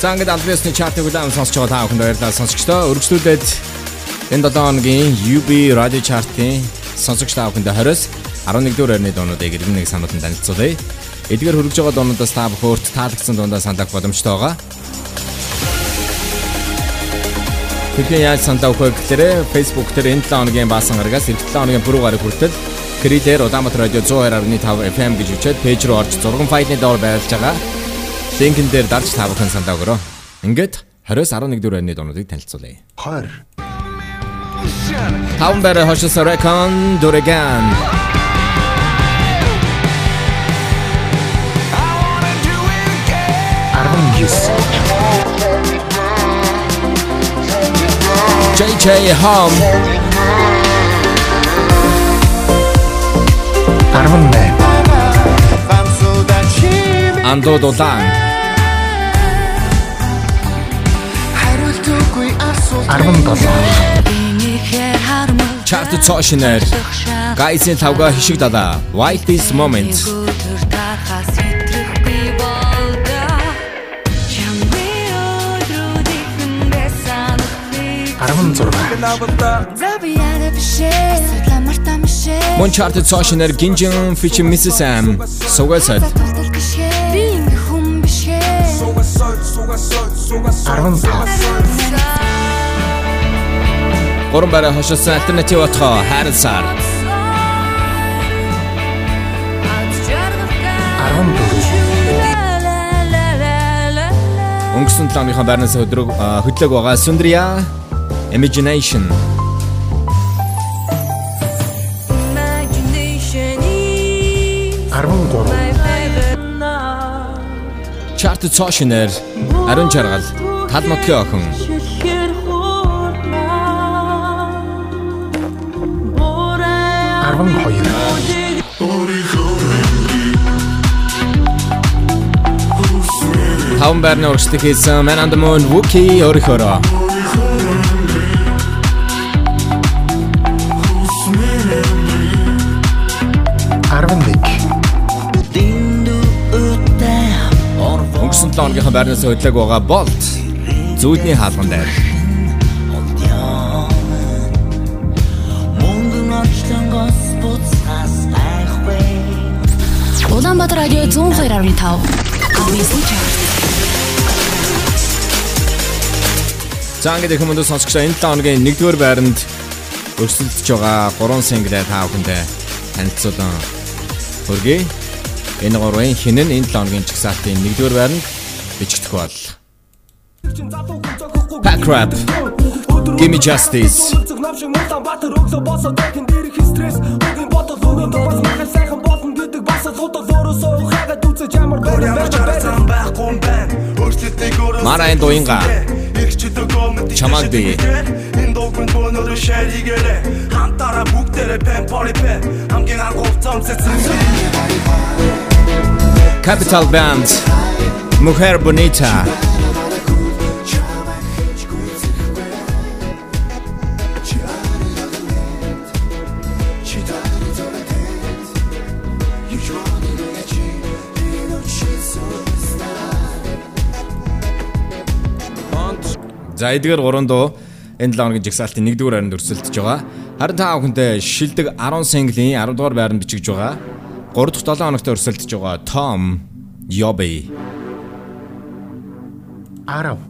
[SPEAKER 3] За ингээд Албисны чартыг удаан сонсож байгаа та бүхэнд баярлалаа сонсогчдоо. Өргөжлүүлээд энэ 7 хоногийн UB радио чартын сонсогч та бүхэнд 20-с 11 дугаар орны дуунуудыг иргэн нэг сануулсан танилцуулъя. Эдгээр хөргөж байгаа дуунуудаас та бүхөрт таалагдсан дундаа сандах боломжтой байгаа. Тэдний яаж сандаа өгөх гэхээр Facebook дээр энэ 7 хоногийн баасан гарагаас эх 7 хоногийн пүрэв гараг хүртэл Кридер Улаанбаатар радио 102.5 FM гэж үчээд пэйж руу орж зурган файлны доор байлж байгаа. Линкэн дээр дарж та бүхэн сандаа өгөрөө. Ингээд 20-с 11 дэх орны дуунуудыг танилцуулъя.
[SPEAKER 2] 20
[SPEAKER 3] Таван бэрэ хошос рекон дурэган. JJ Home
[SPEAKER 2] 18
[SPEAKER 3] Андо
[SPEAKER 6] асуу
[SPEAKER 2] 17
[SPEAKER 3] Чарт цоошинер Гайсын тавга хишиг дада Wildest Moment.
[SPEAKER 7] За би яна бишээ Судлаа мартаа мишээ
[SPEAKER 3] Мон чарт цоошинер Гинжин Фич Mrs Sam Сугасад
[SPEAKER 7] Би ингэ хүм бишээ
[SPEAKER 2] 15
[SPEAKER 3] Гурван барай хошос альтернатив отхоо хайрцаар
[SPEAKER 2] 14
[SPEAKER 3] Өнгөрсөн 7 оныхон байрнаас өдрөг хөдлөг байгаа Sundria Imagination
[SPEAKER 2] 13
[SPEAKER 3] Чарт цоошинер Ариун жаргал Тал нутгийн охин.
[SPEAKER 2] Арван хоёр
[SPEAKER 3] Таван байрны урагшлыг хийсэн Man on the Moon Wookie өөрийнхөөрөө
[SPEAKER 2] Арван нэг
[SPEAKER 3] Өнгөрсөн 7 оныхон байрнаас хөдлөг байгаа Bolt Зүүдний хаалган дээр
[SPEAKER 1] Улаанбаатар радио 102.5 Албисны чарт.
[SPEAKER 3] За ингээд их хүмүүс сонсогчдоо энэ 7 хоногийн 1-р байранд өрсөлдөж байгаа 3 single та бүхэндээ танилцуулан хүргэе. Энэ гурвын хинэн энэ 7 хоногийн чигсалтын 1-р байранд бичигдэх бол. Pack Rap Give me justice. Мараа энэ дуинга Чамаг би.
[SPEAKER 8] энэ дууг нь өнөөдөр шаригээрээ хамтараа бүгдээрээ пен пари пен хамгийн анх хувцам цэцэн
[SPEAKER 3] Capital Band Mujer Bonita За эдгээр 3 дуу энэ 7 хоногийн жигсаалтын 1-р байранд өрсөлдөж байгаа. Харин та бүхэндээ шилдэг 10 single-ийн 10 дугаар байранд бичигж байгаа. 3 дахь 7 хоногт өрсөлдөж байгаа Tom Yobe.
[SPEAKER 14] Arão.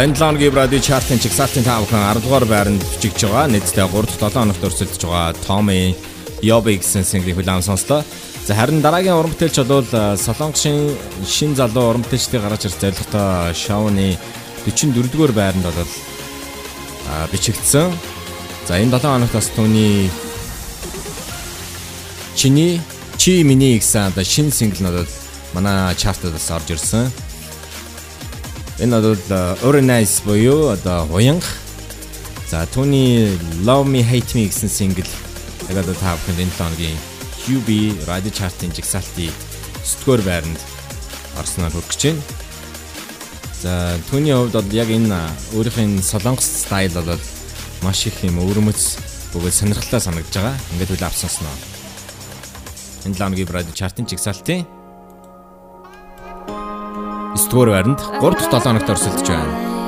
[SPEAKER 3] За энэ 7 хоногийн радио чартын чигсалтын таавхан 10 дугаар байранд бичигдэж байгаа. Нийтдээ 3-7 хоногт өрсөлдөж байгаа Tommy Yobi гэсэн single хүлээн сонслоо. За харин дараагийн уран бүтээлч бол э, Солонгосын шин залуу уран бүтээлчдийг гаргаж ирэх зорилготой шоуны 44 дугаар байранд бол а, бичигдсэн. За энэ 7 хоногт бас түүний чиний чи миний гэсэн одоо шинэ single нь бол манай чартад бас орж ирсэн. Энэ бол э, Organize буюу одоо уянг. За түүний Love Me Hate Me гэсэн сингл яг одоо та бүхэнд энэ лонгийн QB Radio Chart-ын жигсаалтыг 9-р байранд орсноор хүргэж байна. За түүний хувьд бол яг энэ э, өөрийнх нь солонгос стайл болоод маш их юм өвөрмөц бөгөөд сонирхолтой санагдаж байгаа. Ингээд үл авсансноо. Энэ лонгийн Radio Chart-ын жигсаалтын 9 дугаар байранд 3 дахь 7 хоногт өрсөлдөж байна.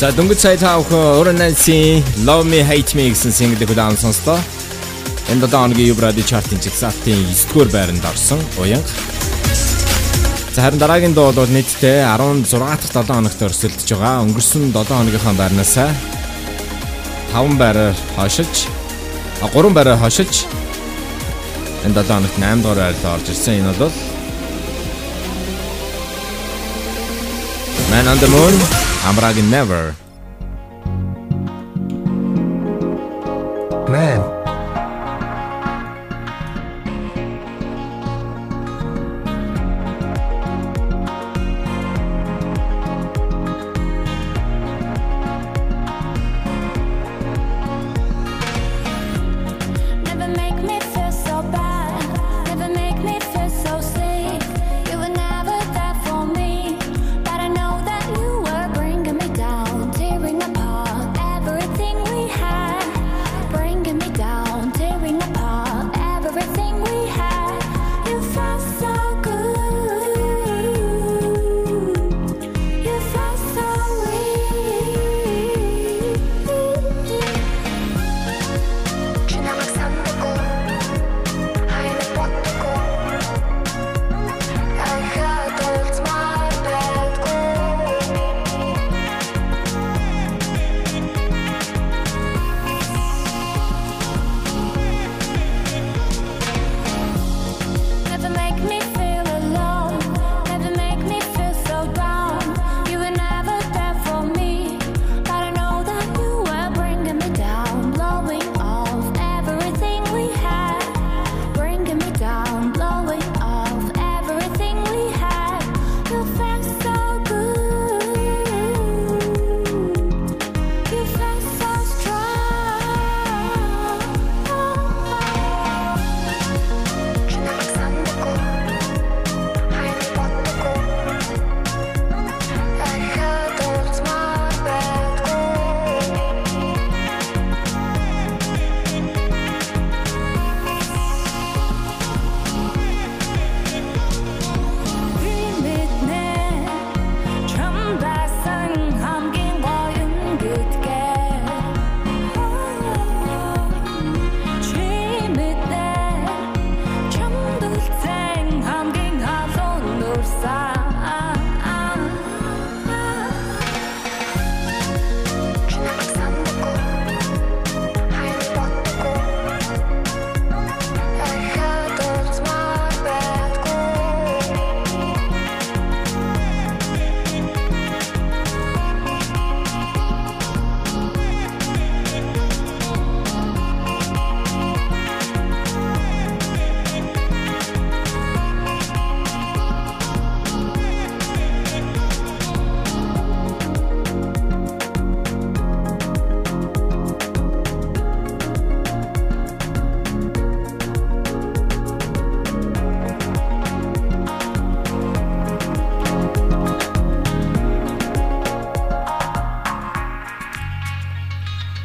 [SPEAKER 2] За дөнгөж сая та бүхэн Orange Love Me Hate Me гэсэн single-ийг удаан сонслоо. Энэ 7 хоногийн Юб радио чартын жигсаалтын 9-р байранд орсон уянга. За харин дараагийн дуу бол нийтдээ 16 дахь 7 хоногт өрсөлдөж байгаа. Өнгөрсөн 7 хоногийнхаа байрнаас 5 байраар хойшилж, 3 байраар хойшилж энэ 7 хоногт 8 дугаар байранд орж ирсэн. Энэ бол Man on the Moon, Амрагийн Never.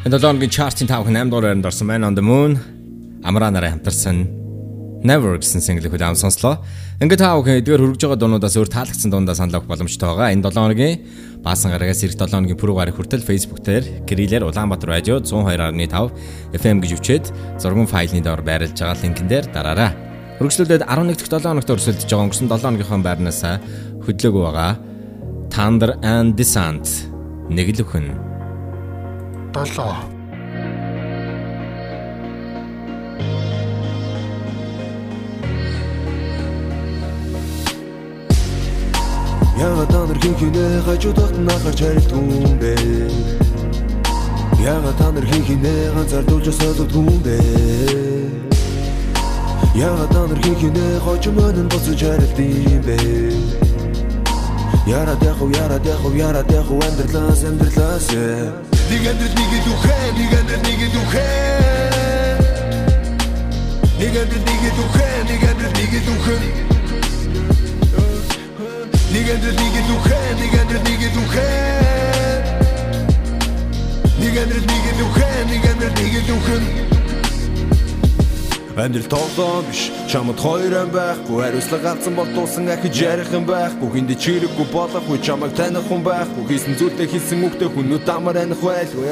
[SPEAKER 2] Энэ 7 хоногийн чартын 5 8 дугаар байранд орсон Man on the Moon Амраа нараа хамтарсан Never гэсэн single-ийг удаан сонслоо. Ингээд та бүхэн эдгээр хөргөж байгаа дуунуудаас өөр таалагдсан дундаа санал авах боломжтой байгаа. Энэ 7 хоногийн Баасан гарагаас эх 7 хоногийн пүрэв гараг хүртэл Facebook дээр гэрэлэр Улаанбаатар радио 102.5 FM гэж өвчөөд зургийн файлны доор байрлаж байгаа линкэн дээр дараарай. Хөргөжлөлөд 11 дахь 7 хоногт өрсөлдөж байгаа өнгөрсөн 7 хоногийнхоо байрнаас хөдлөөгүй байгаа Thunder and Descent нэг л өхөн
[SPEAKER 9] 7
[SPEAKER 15] Яагаад та нар хин хинэ хажуудаад нь ахарч харилт хүн бэ? Яга та нар хийх нэ ганцаар дулж осоод хүн бэ? Яга та нар хийх нэ хожим өнөн боцож харилт юм бэ Яра дэху яра дэху яра дэху амьдралаас амьдралаас Нэг амьдрал нэг духэ нэг амьдрал нэг духэ Нэг амьдрал нэг духэ нэг амьдрал нэг духэ Нэг амьдрал нэг духэ нэг амьдрал нэг духэ Нэг амьдрал нэг духэ нэг амьдрал нэг духэ Амьдрал тоглоом биш чамд хоёр ам байхгүй. Хариуцлага авсан бол дуусан ахиж ярих юм байхгүй. Хинд чирэггүй болохгүй чамайг таних хүн байхгүй. Хийсэн зүйлээ хийсэн үгтэй хүнүүд амар аних байлгүй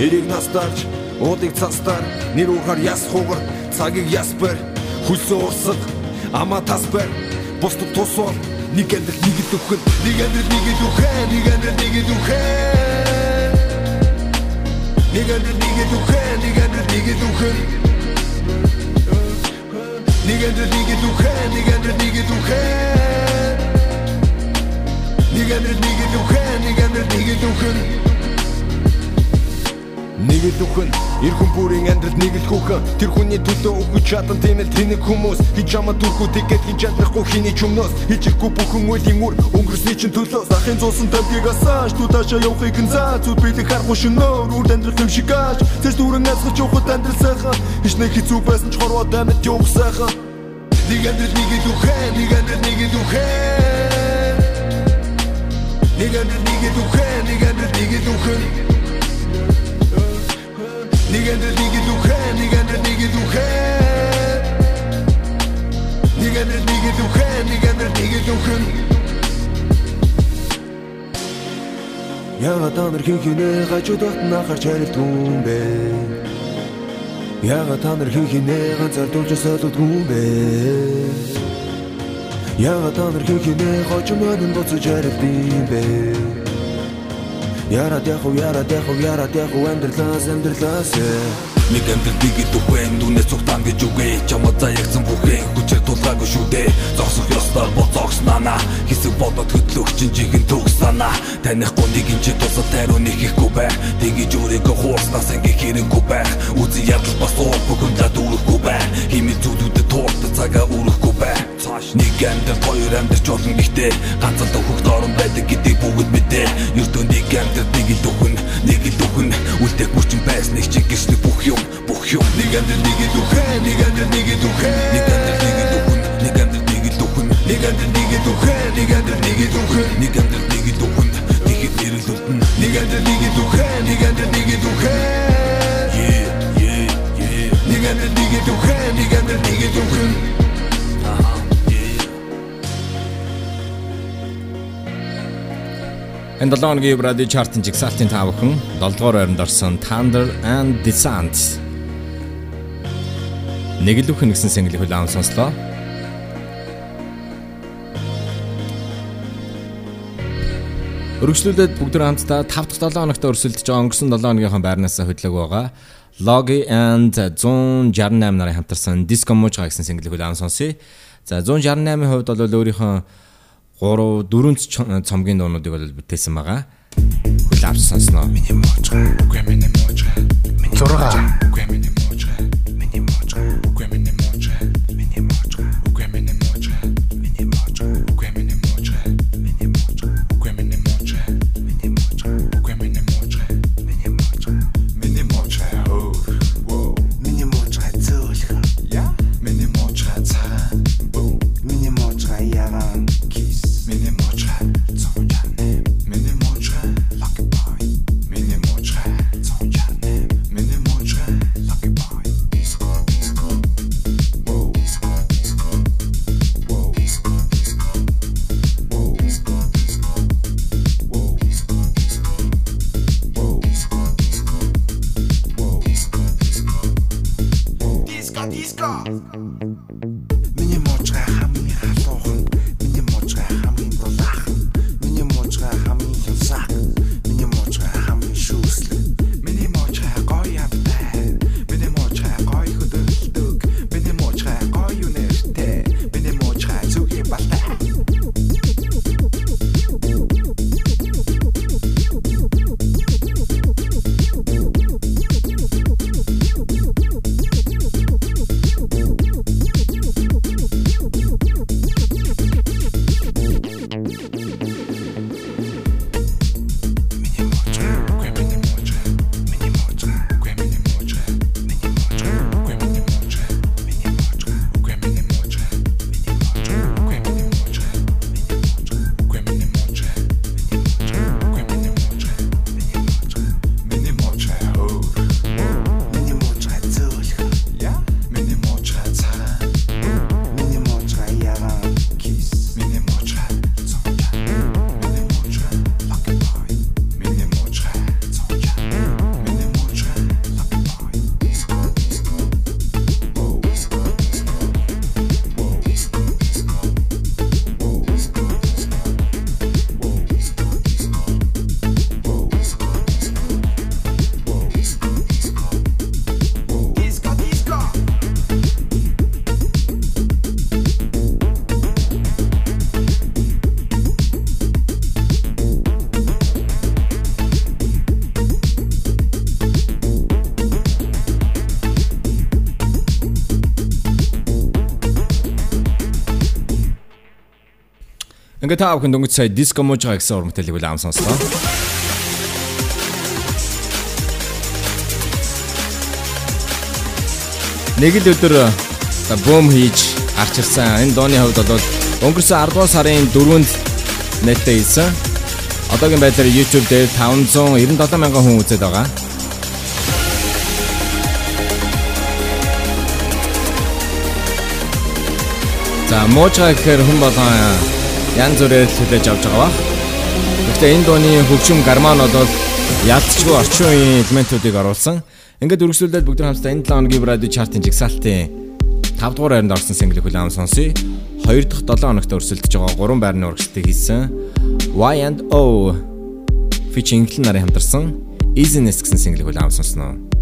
[SPEAKER 15] эрийг настарч уудыг цастар. Нэр ухаар яс хугар цагийг яс бэр. Хөлсөө урсаг ама тас бэр. Бусд тусвал нэг амьдрал нэг дөхөн нэг амьдрал нэг дөхөн нэг амьдрал нэг дөхөн нэг амьдрал нэг дөхөн нэг амьдрал нэг дөхөн Нэг амьдрал нэг духэ нэг амьдрал нэг духэ Нэг амьдрал нэг духэ нэг амьдрал нэг л үхэн эр хүн бүрийн амьдрал нэг л хүүхэн. Тэр хүний төлөө өгч чадан тийм л тэнэг хүмүүс. Хич чамаа дүрхүү тэгээд хин чадахгүй хиний ч өмнөөс хичрэхгүй бүхэн үеийн үр өнгөрсний чинь төлөө захын зуусан тавгийг асааж тутаашаа явахыг нь заа зүд биелэх харахгүй шинээр үр амьдрал юм шиг ааш тэс дүүрэн азгаж явахд амьдрал сайхан. Хич нэг хэцүү байсан ч хорвоо damit явах сайхан. Нэг амьдрал нэг духэ нэг амьдрал нэг духэ Нэг амьдрал нэг духэ нэг амьдрал нэг духэ Нэг амьдрал нэг духэ нэг амьдрал нэг духэ Нэг амьдрал нэг духэ нэг амьдрал нэг духэ Яга та нар хинхинэ гажуудад нахарч харилт хүн бэ? Яга та нар хинхинэ ганцаар дулж осоод хүн бэ? Яга та нар хинхинэ хожим өнөн боцож харилт юм бэ Яра дэху яра дэху яра дэху амьдралаас амьдралаас
[SPEAKER 16] Нэг амьдрал нэг дөхөн дүнээс цугтаан гэж үгүй. Чамд заягсан бүхэн хүчээр тулгаагүй шүү дээ. Зогсох ёстой боцогс нана. Хэсэг бодоод хөдлөх чинь жихэн төгс санаа. Танихгүй нэг юм чи тусад тариу нэг ихгүй байх тэгэж өөрийгөө хуурснаас ингээ хэрэггүй байх үзэн ядал бас уур бүгэмдээ дүүрэхгүй байх химэл зүудүүдэд тууртад цагаа үрэхгүй байх нэг амьдрал хоёр амьдрч болно гэхдээ ганцхан төвхөд орон байдаг гэдгийг бүгд мэдээ. Ертөө нэг амьдрал нэг л дөхөн нэг л дөхөн үлдэх хүчин байсныг чи гэрчлэх бүх юм бүх юм нэг амьдрал нэг л дөхөн нэг амьдрал нэг л дөхөн нэг амьдрал нэг дөхөн нэг амьдрал нэг дөхөн нэг амьдрал нэг л дөхөн нэг амьдрал нэг дөхөн нэг амьдрал нэг дөхөн тэгэхэд нэрэлдэн нэг амьдрал нэг л дөхөн нэг амьдрал нэг л дөхөн yeah yeah yeah нэг амьдрал нэг л дөхөн нэг амьдрал нэг дөхөн
[SPEAKER 3] Энэ 7 хоногийн Brady Chart-ын жигсаалтын тав бүхэн 7 дугаар байранд орсон Thunder and Descent нэг л үхэн гэсэн single-ийг хүлээн сонслоо. Өргөжлүүлээд бүгд хамтдаа 5 дахь 7 хоногт өрсөлдөж өнгөрсөн 7 хоногийнхаа байрнаас хөдлөг байгаа. Logi and 168 нарын хамтарсан Disco Mujga гэсэн single-ийг хүлээн сонсъё. За 168-ийн хувьд бол өөрийнхөө 3 4 цомгийн дуунуудыг бол бүтээсэн байгаа. Хүл авч сонсноо. Миний муужга. Үгүй миний муужга.
[SPEAKER 2] 6
[SPEAKER 16] Үгүй. Миний
[SPEAKER 6] Ингээ та бүхэн дөнгөж сая диско мужгаа гэсэн уран бүтээлийг улаан сонслоо. Нэг л өдөр бөөм хийж гарч ирсэн. Энэ дооны хувьд бол өнгөрсөн 10 дугаар сарын 4-нд нэттэй ийсэн. Одоогийн байдлаар YouTube дээр 597 мянган хүн үзээд байгаа. За муужгаа гэхээр хүн болгон янз бүрээр хүлээж авч байгаа ба. Гэхдээ энэ дууны хөгжим гарман бол ялцчгүй орчин үеийн элементүүдийг оруулсан. Ингээд үргэлжлүүлээд бүгд хамтдаа энэ 7 хоногийн радио чартын жигсаалтын 5 дугаар байранд орсон single хүлээм сонсъё. 2 дахь 7 хоногт өрсөлдөж байгаа 3 байрны урагшлтыг хийсэн. Y and O featuring нарын хамтарсан Easiness гэсэн single хүлээм сонсноо.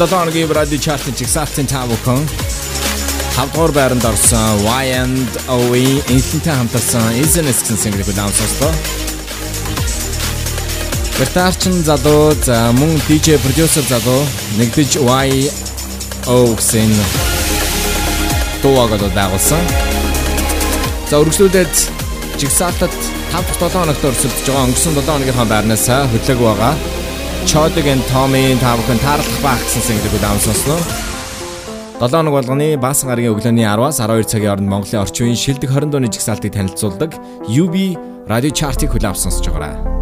[SPEAKER 14] 7 хоногийн радио чартын чигсалтын тавхан 5 дугаар байранд орсон Y&OE инхэнтэй хамтарсан Isn't гэсэн single-ийг удаан сонслоо. Гитарчин залуу за мөн DJ продюсер залуу нэгдэж Y-O гэсэн дуугаар дагуулсан. За үргэлжлүүлээд жигсаалтад 5 7 хоногт өрсөлдөж байгаа өнгөрсөн 7 хоногийнхаа байрнаас хөдлөг байгаа. Chodig and Tommy тавхан таарлах байх гэсэн single-ийг удаан сонсноо. 7 хоног болгоны баасан гарагийн өглөөний 10-аас 12 цагийн хооронд Монголын орчин үеийн шилдэг 20 дууны жигсаалтыг танилцуулдаг UB радио чартыг хүлээв сонсож байгаарай.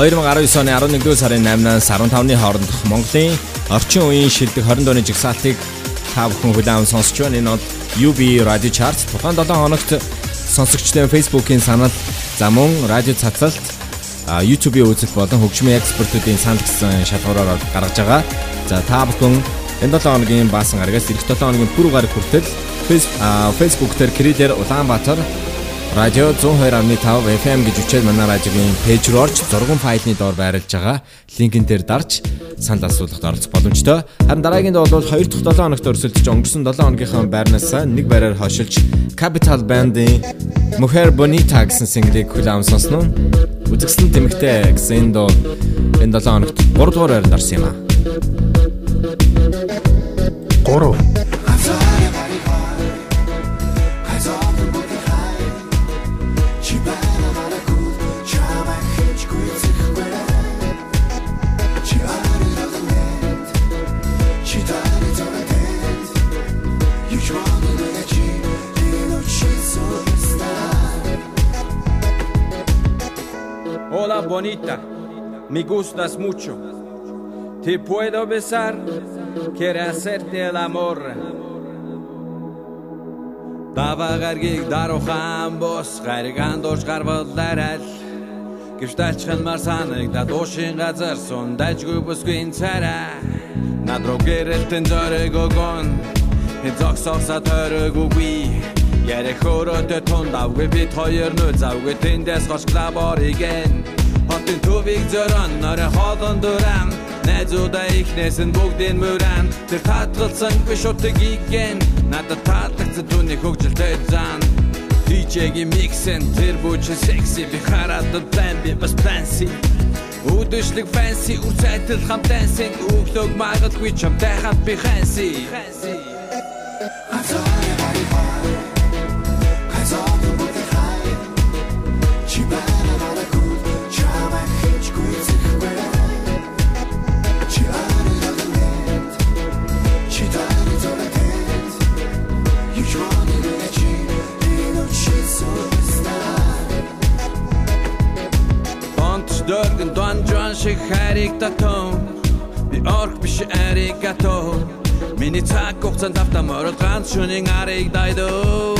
[SPEAKER 14] 2019 оны 11-р сарын 8-наас 15-ны хооронд Монголын орчин үеийн шилдэг 20 дууны жигсаалтыг та бүхэн хүлээн сонсч байна. Энэ бол UB Radio Chart тухайн 7 хоногт сонсогчдын Facebook-ийн санал за мөн радио цацалт YouTube-ийн үзэл болон хөгжмийн экспертүүдийн санал гэсэн шалгуураар гаргаж байгаа. За та бүхэн энэ 7 хоногийн баасан гарагаас эх 7 хоногийн пүрэв гараг хүртэл Facebook дээр Крилэр Улаанбаатар Радио 102.5 FM гэж үчээд манай радиогийн пэйж рүү орж зурган файлны доор байрлаж байгаа. Линкэн дээр дарж санал асуулгад оролцох боломжтой. Харин дараагийн доо бол 2 дахь 7 хоногт өрсөлдөж өнгөрсөн 7 хоногийнхаа байрнаас нэг байраар хошилж Capital Band-ийн Mujer Bonita гэсэн single-ийг хүлээн сонсно. Үзэгсэн тэмэгтэй гэсэн энэ доо энэ 7 хоногт 3 дугаар байранд орсон юм а.
[SPEAKER 15] 3.
[SPEAKER 5] Me gustas mucho. Te puedo besar, quiero hacerte el amor. Дава гаргийг даруухан бос гаригандууш гарвалдаар аль Гэртачхан мар санагдаад уушин газар сун дайжгүй бүсгүй царай Над руу гэрэлтэн зориг өгөн Зогсоосаа тойроггүй Ярих өрөөдөө тунд авгүй бит хоёр нөл завгүй тэндээс гош клаборыг эн Хотын төвийг зөрөн нөрө хоолон дүрам Найзуудаа ихнээс нь бүгдийн мөрөн. Тэр татгалсан биш утгийг ген Надад таалагдсан түүний хөгжилтэй зан. DJ-гийн миксэн тэр бүч секси. Би хараад план би бас планси Үдэшлэг фэнси үрцайтал хам dancing. Өглөөг магадгүй чамтай хамт би хэнси Бонч шиг хариг татон Би орк биш аригато Миний цаг хугацаанд автоморол ганц шөнийн арыг дайдоо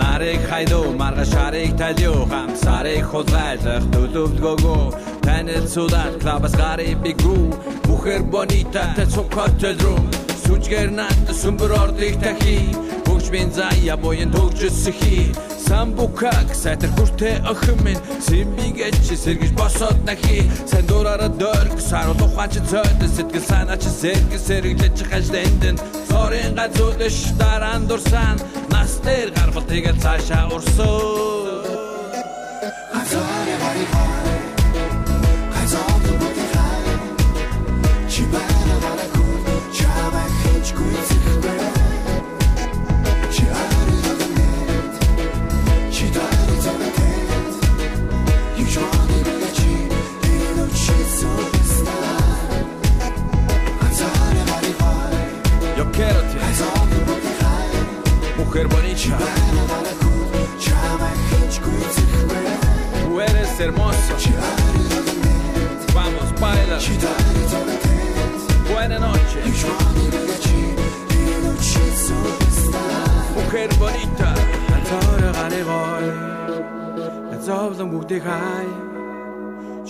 [SPEAKER 5] Нарыг хайдoo марга шарыг талио хам сарыг хулгайлах төлөвлөгөөгөө танил судал клабас гари бигу Бухэр бонита та цукотел рум Сүжгэр нат сүмбэр ордыг тахи Хөгж бин зая боён төгжсөхи Самбукак сайтар хүртэ охин минь. Симбигээ чи сэргэж босоод нахи. Сайн дураараа дөрг саруул ухаан чи цойд Сэтгэл санаа чи сэргэ сэргэлж хажлэндэн Сорын газуудэш дараан дурсан. Нас дээр гаргал тэгэл цаашаа урсоо
[SPEAKER 6] Газар бари хай Газар бүти хай Чи бана
[SPEAKER 5] Hermosa Vamos, baila. Buenas noches Mujer bonita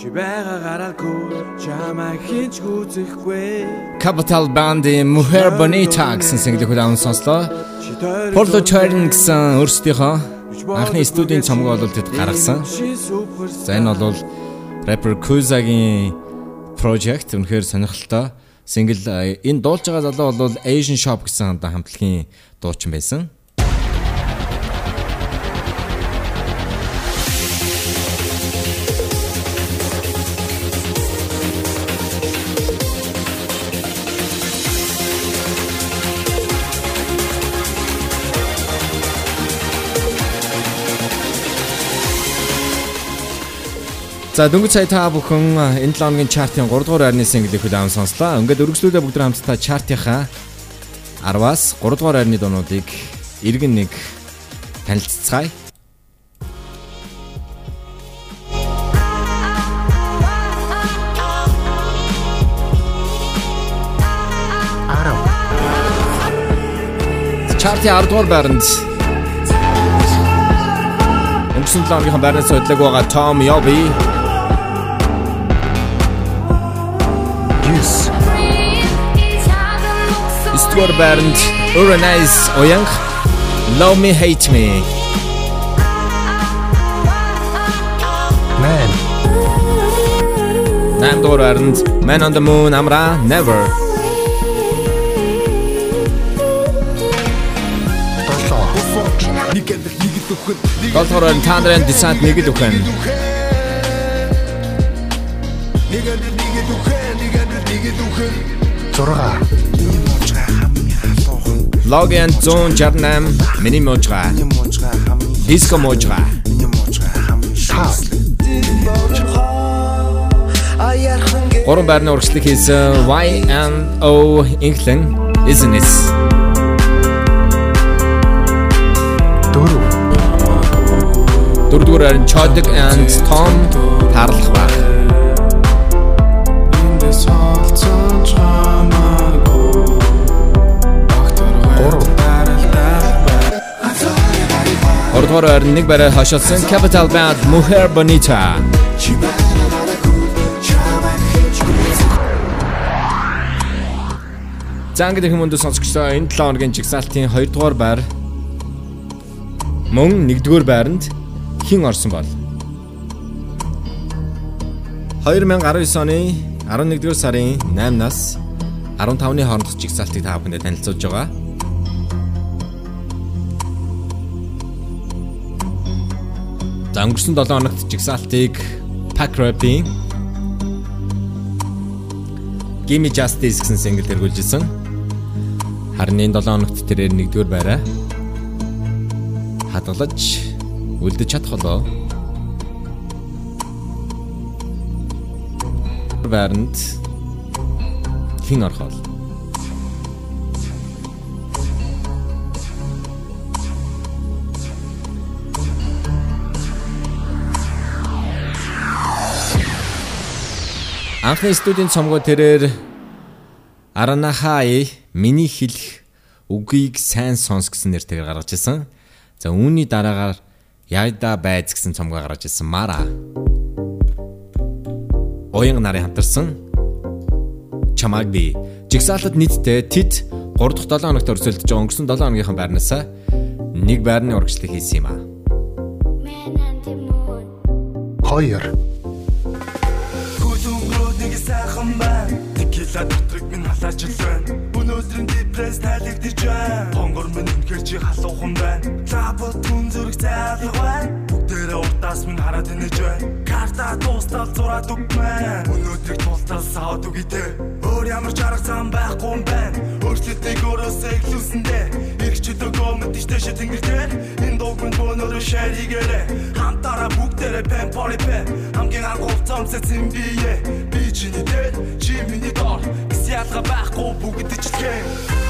[SPEAKER 5] Чи бага гаралгүй чамаа хинч гүцэхгүй
[SPEAKER 3] Capital Band-ийн Mujer Bonita гэсэн single-ийг удаан сонслоо. Porto Chern гэсэн өөрсдийнхөө анхны студийн цомгоо бол тэд гаргасан. За энэ бол rapper Kuza-гийн project үнэхээр сонирхолтой. Single э, энэ дуулж байгаа залуу бол Asian Shop гэсэн хамтлагийн дуучин байсан. За дөнгөж сая та бүхэн энэ 7 хоногийн чартын 3 дугаар байрны single-ийг хүлээн сонслоо. Ингээд өргөжлүүлээ бүгд хамтдаа чартынхаа 10-аас 3 дугаар байрны дуунуудыг иргэн нэг танилццгаая. Чартын 10 дугаар байранд өнгөрсөн 7 хоногийн байрнаас хөдлөг байгаа Tom Yobi Yes. Стуар Бэрнд Uranise Оянг Love Me Hate Me. Man. Нандор Бэрнд Man on the Moon Амра Never.
[SPEAKER 8] Нэг амьдрал нэг л өхөн
[SPEAKER 3] Голдгоор Бэрнд Тандрын Descent нэг л үхэн
[SPEAKER 8] Нэг амьдрал нэг л өхөн Нэг өхөн
[SPEAKER 2] 6
[SPEAKER 3] Логиан 168 миний мужгаа Диско мужгаа Гурван байрны урагшлаг хийсэн Y and O England isn't it?
[SPEAKER 2] Дөрөв.
[SPEAKER 3] Дөрөвдүгээр харин Chodik and Tom таарлах баг. Гуравдугаар харин нэг барай хашаалсан Capital Band Mujer Bonita. Занг дэх хүмүүнд сонсогчдоо энэ 7 хоногийн жигсаалтын 2 дугаар байр мөн 1-р байранд хэн орсон бол 2019 оны 11-р сарын 8-наас 15-ны хоорондох жигсаалтыг та бүхэнд танилцуулж байгаа. За өнгөрсөн 7 хоногт жигсаалтыг Pack Rap-ийн Gimme Justice гэсэн single тэргүүлжсэн. Харин энэ 7 хоногт тэрээр нэгдүгээр байраа хадгалж үлдэж чадах болоо. Байранд хин орхол. Анхны студийн цомгоо тэрээр Аранахай миний хэлэх үгийг сайн сонс гэсэн нэртэйгээр гаргаж ирсэн. За үүний дараагаар Яйда байц гэсэн цомгоо гаргаж ирсэн Мара. Оян нарын хамтарсан чамааг би жигсаалтад нийтдээ тэд 3 дахь 7 хоногт өрсөлдөж өнгөрсөн 7 хоногийнхаа байрнаасаа нэг байрны урагшлыг хийсэн юм а.
[SPEAKER 2] 2
[SPEAKER 8] Текила дотрыг минь халаач л байна. Өнөөдрийн депресс тайлэгдэж байна. Хонгор минь үнэхээр чи халуухан байна. Лабот түн зүрх зайлах байна. Бүгдээрээ уртаас минь хараад инеж байна. Карта дуустал зураад үгмэн. Өнөөдрийг тултал саад үгийтэй. Өөр ямар ч арга зам байхгүй юм байна. Өөрчлөлтийг өөрөөсөө эхлүүлсэндээ. Өгөө мэдчихтэй ши тэнгэртэй. Энэ дууг минь бөөнөрөө шаригээрээ. Хамтараа бүгдээрээ пен полипе. Хамгийн анх хувцамсаа цэмбие. Би чиний дээр, чи миний дор. Гис ялга байхгүй бүгд ичлээ.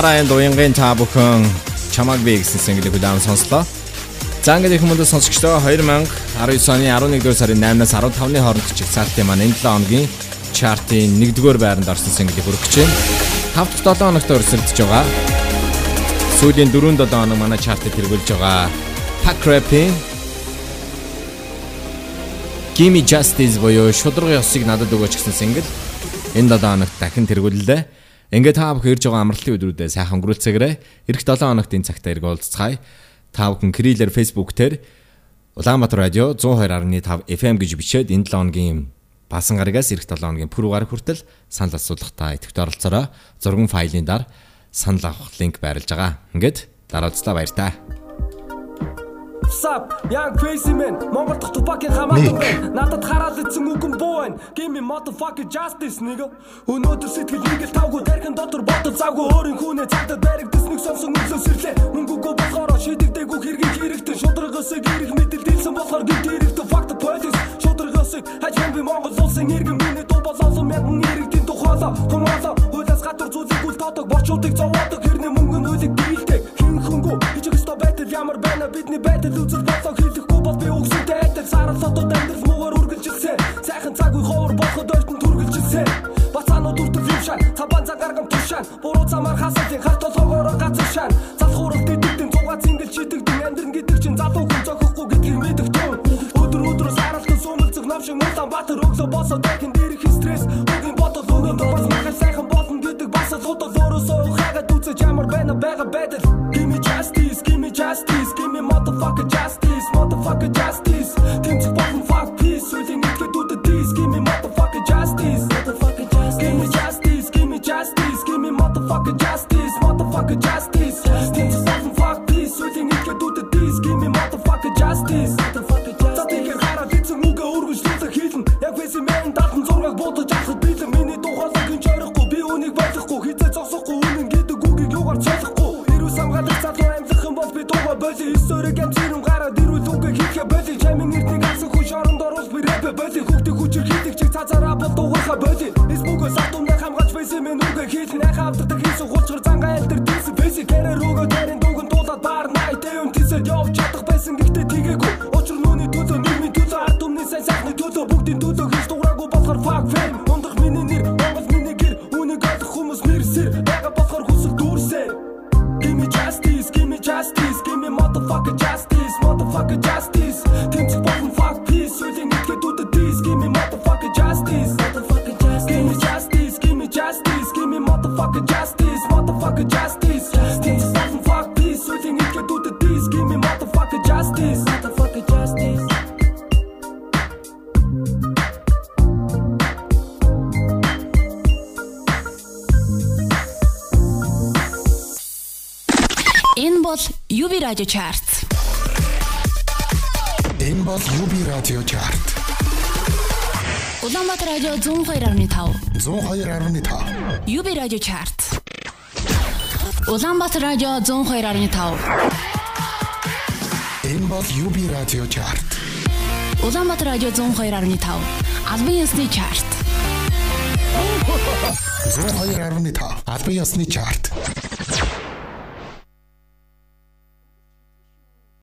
[SPEAKER 3] Мараа энд уянгийн та бүхэн чамаг би гэсэн single-ийг удаан сонслоо. За ингээд их мөндө сонсогчдоо 2019 оны 11-р сарын 8-наас 15-ны хооронд чигсаалтын маань энэ 7 хоногийн чартын 1-р байранд орсон single-ийг хүргэж байна. 5 дахь 7 хоногт өрсөлдөж байгаа. Сүүлийн 4-7 хоног манай чартыг тэргүүлж байгаа. Pack Rap-ийн Gimme Justice буюу шударга ёсыг надад өгөөч гэсэн single энэ 7 хоногт дахин тэргүүллээ. Ингээд та бүхэн ирж байгаа амралтын өдрүүдэд сайхан өнгөрүүлцгээгээрэй. Ирэх 7 хоногт энэ цагтаа иргэ уулзцгаая. Та бүхэн Крилэр Facebook дээр Улаанбаатар радио 102.5 FM гэж бичээд энэ 7 хоногийн баасан гарагаас ирэх 7 хоногийн пүрэв гараг хүртэл санал асуулах та идэвхт оролцоорой. Зурган файлын дар санал авах линк байрлаж байгаа. Ингээд дараа уулзлаа баяр таа
[SPEAKER 4] sap young crazy man Монгол дахь тупакийн хамаатан байна. Надад хараал ицэн үгэн буу байна. Give me motherfucker justice nigga. Өнөөдөр сэтгэл ингээл тавгүй дархан дотор бодол завгүй. Өөрийн хүүнээ цагдаад баригдсан нэг сонсон үзэл сэрлээ. Мөнгөгөө болохоор шидэгдэггүй хэрэг хэрэгтэй шудрагаас гэрэх мэдэл дэлсэн болохоор гинт хэрэгтэй fuck the police. Шудрагаас хажим би Монгол улсын иргэн миний дуу болоосон мянган иргэдийн тухайлаа хүмүүлээ хуулиас гадар зүйлийг үл тоотог борчуудыг зовоодог. Хэрнээ мөнгөний үлэг биелдэг адил үзэл болоо хийхгүй бол би үгсэндээ адил сарал хотод амьдрал муугаар үргэлжилсэн. Сайхан цаг үе ховор болоход ойртон түргэлжилсэн бацаанууд үрдэл юм шан цабан цагаргам тушаан буруу замаар хасалтын харт толгоороо залах уралт идэгдэн зугаа цингэл чидэгдэн амьдрын гэдэг чинь залуу хүн зохихгүй гэдгийг мэдэх тун өдөр өдрөөс аралтан сумэлцэг навшиг мулан батар өглөө босоо дахин дээрх стресс. Өгийн бодол өнөөдөр бас махал сайхан болно гэдэг бас л удаа өөрөөсөө хагаад үзэж ямар байна байгаа байдал give me justice give me justice. Give me motherfucker justice motherfucker justice. Тэмцэх болон fuck peace үлийн итгэд үдэд this give me motherfucker justice motherfucker justice. Give me justice give me justice. Give me motherfucker justice motherfucker justice. Тэмцэх болон fuck историк амжирэн гараад ирүүл үгээ хийхэ боли чамин эртнийг алсан хүн шоронд оруул би рэпэ боли хүүхдээ хүчээр хийдэг чиг цаазаараа бол дуугарха боли эсбүгөө сатумда хамгаалж вэсэ мэн үгээ хийлэн яхаа автдаг хийсэн хулчгар зангаа альтер дийсэн вэсэ кэрэ рүүгөө дэрэн дууган дуулаад баар найт эвэн тисэл явж чадах байсан. Гэхдээ тгээгүй учир нүуний төлөө нийгмийн төлөө. Ард түмний сайн сайхны төлөө. Бүгдийн төлөө хийж дуураагүй болохоор fuck fame
[SPEAKER 1] Radio Chart.
[SPEAKER 2] Энэ бол UB радио чарт.
[SPEAKER 1] Улаанбаатар радио 102.5.
[SPEAKER 2] 102.5.
[SPEAKER 1] UB Radio Chart. Улаанбаатар радио 102.5.
[SPEAKER 2] Энэ бол UB радио чарт.
[SPEAKER 1] Улаанбаатар радио 102.5. Албан ёсны чарт.
[SPEAKER 2] 102.5. Албан ёсны чарт.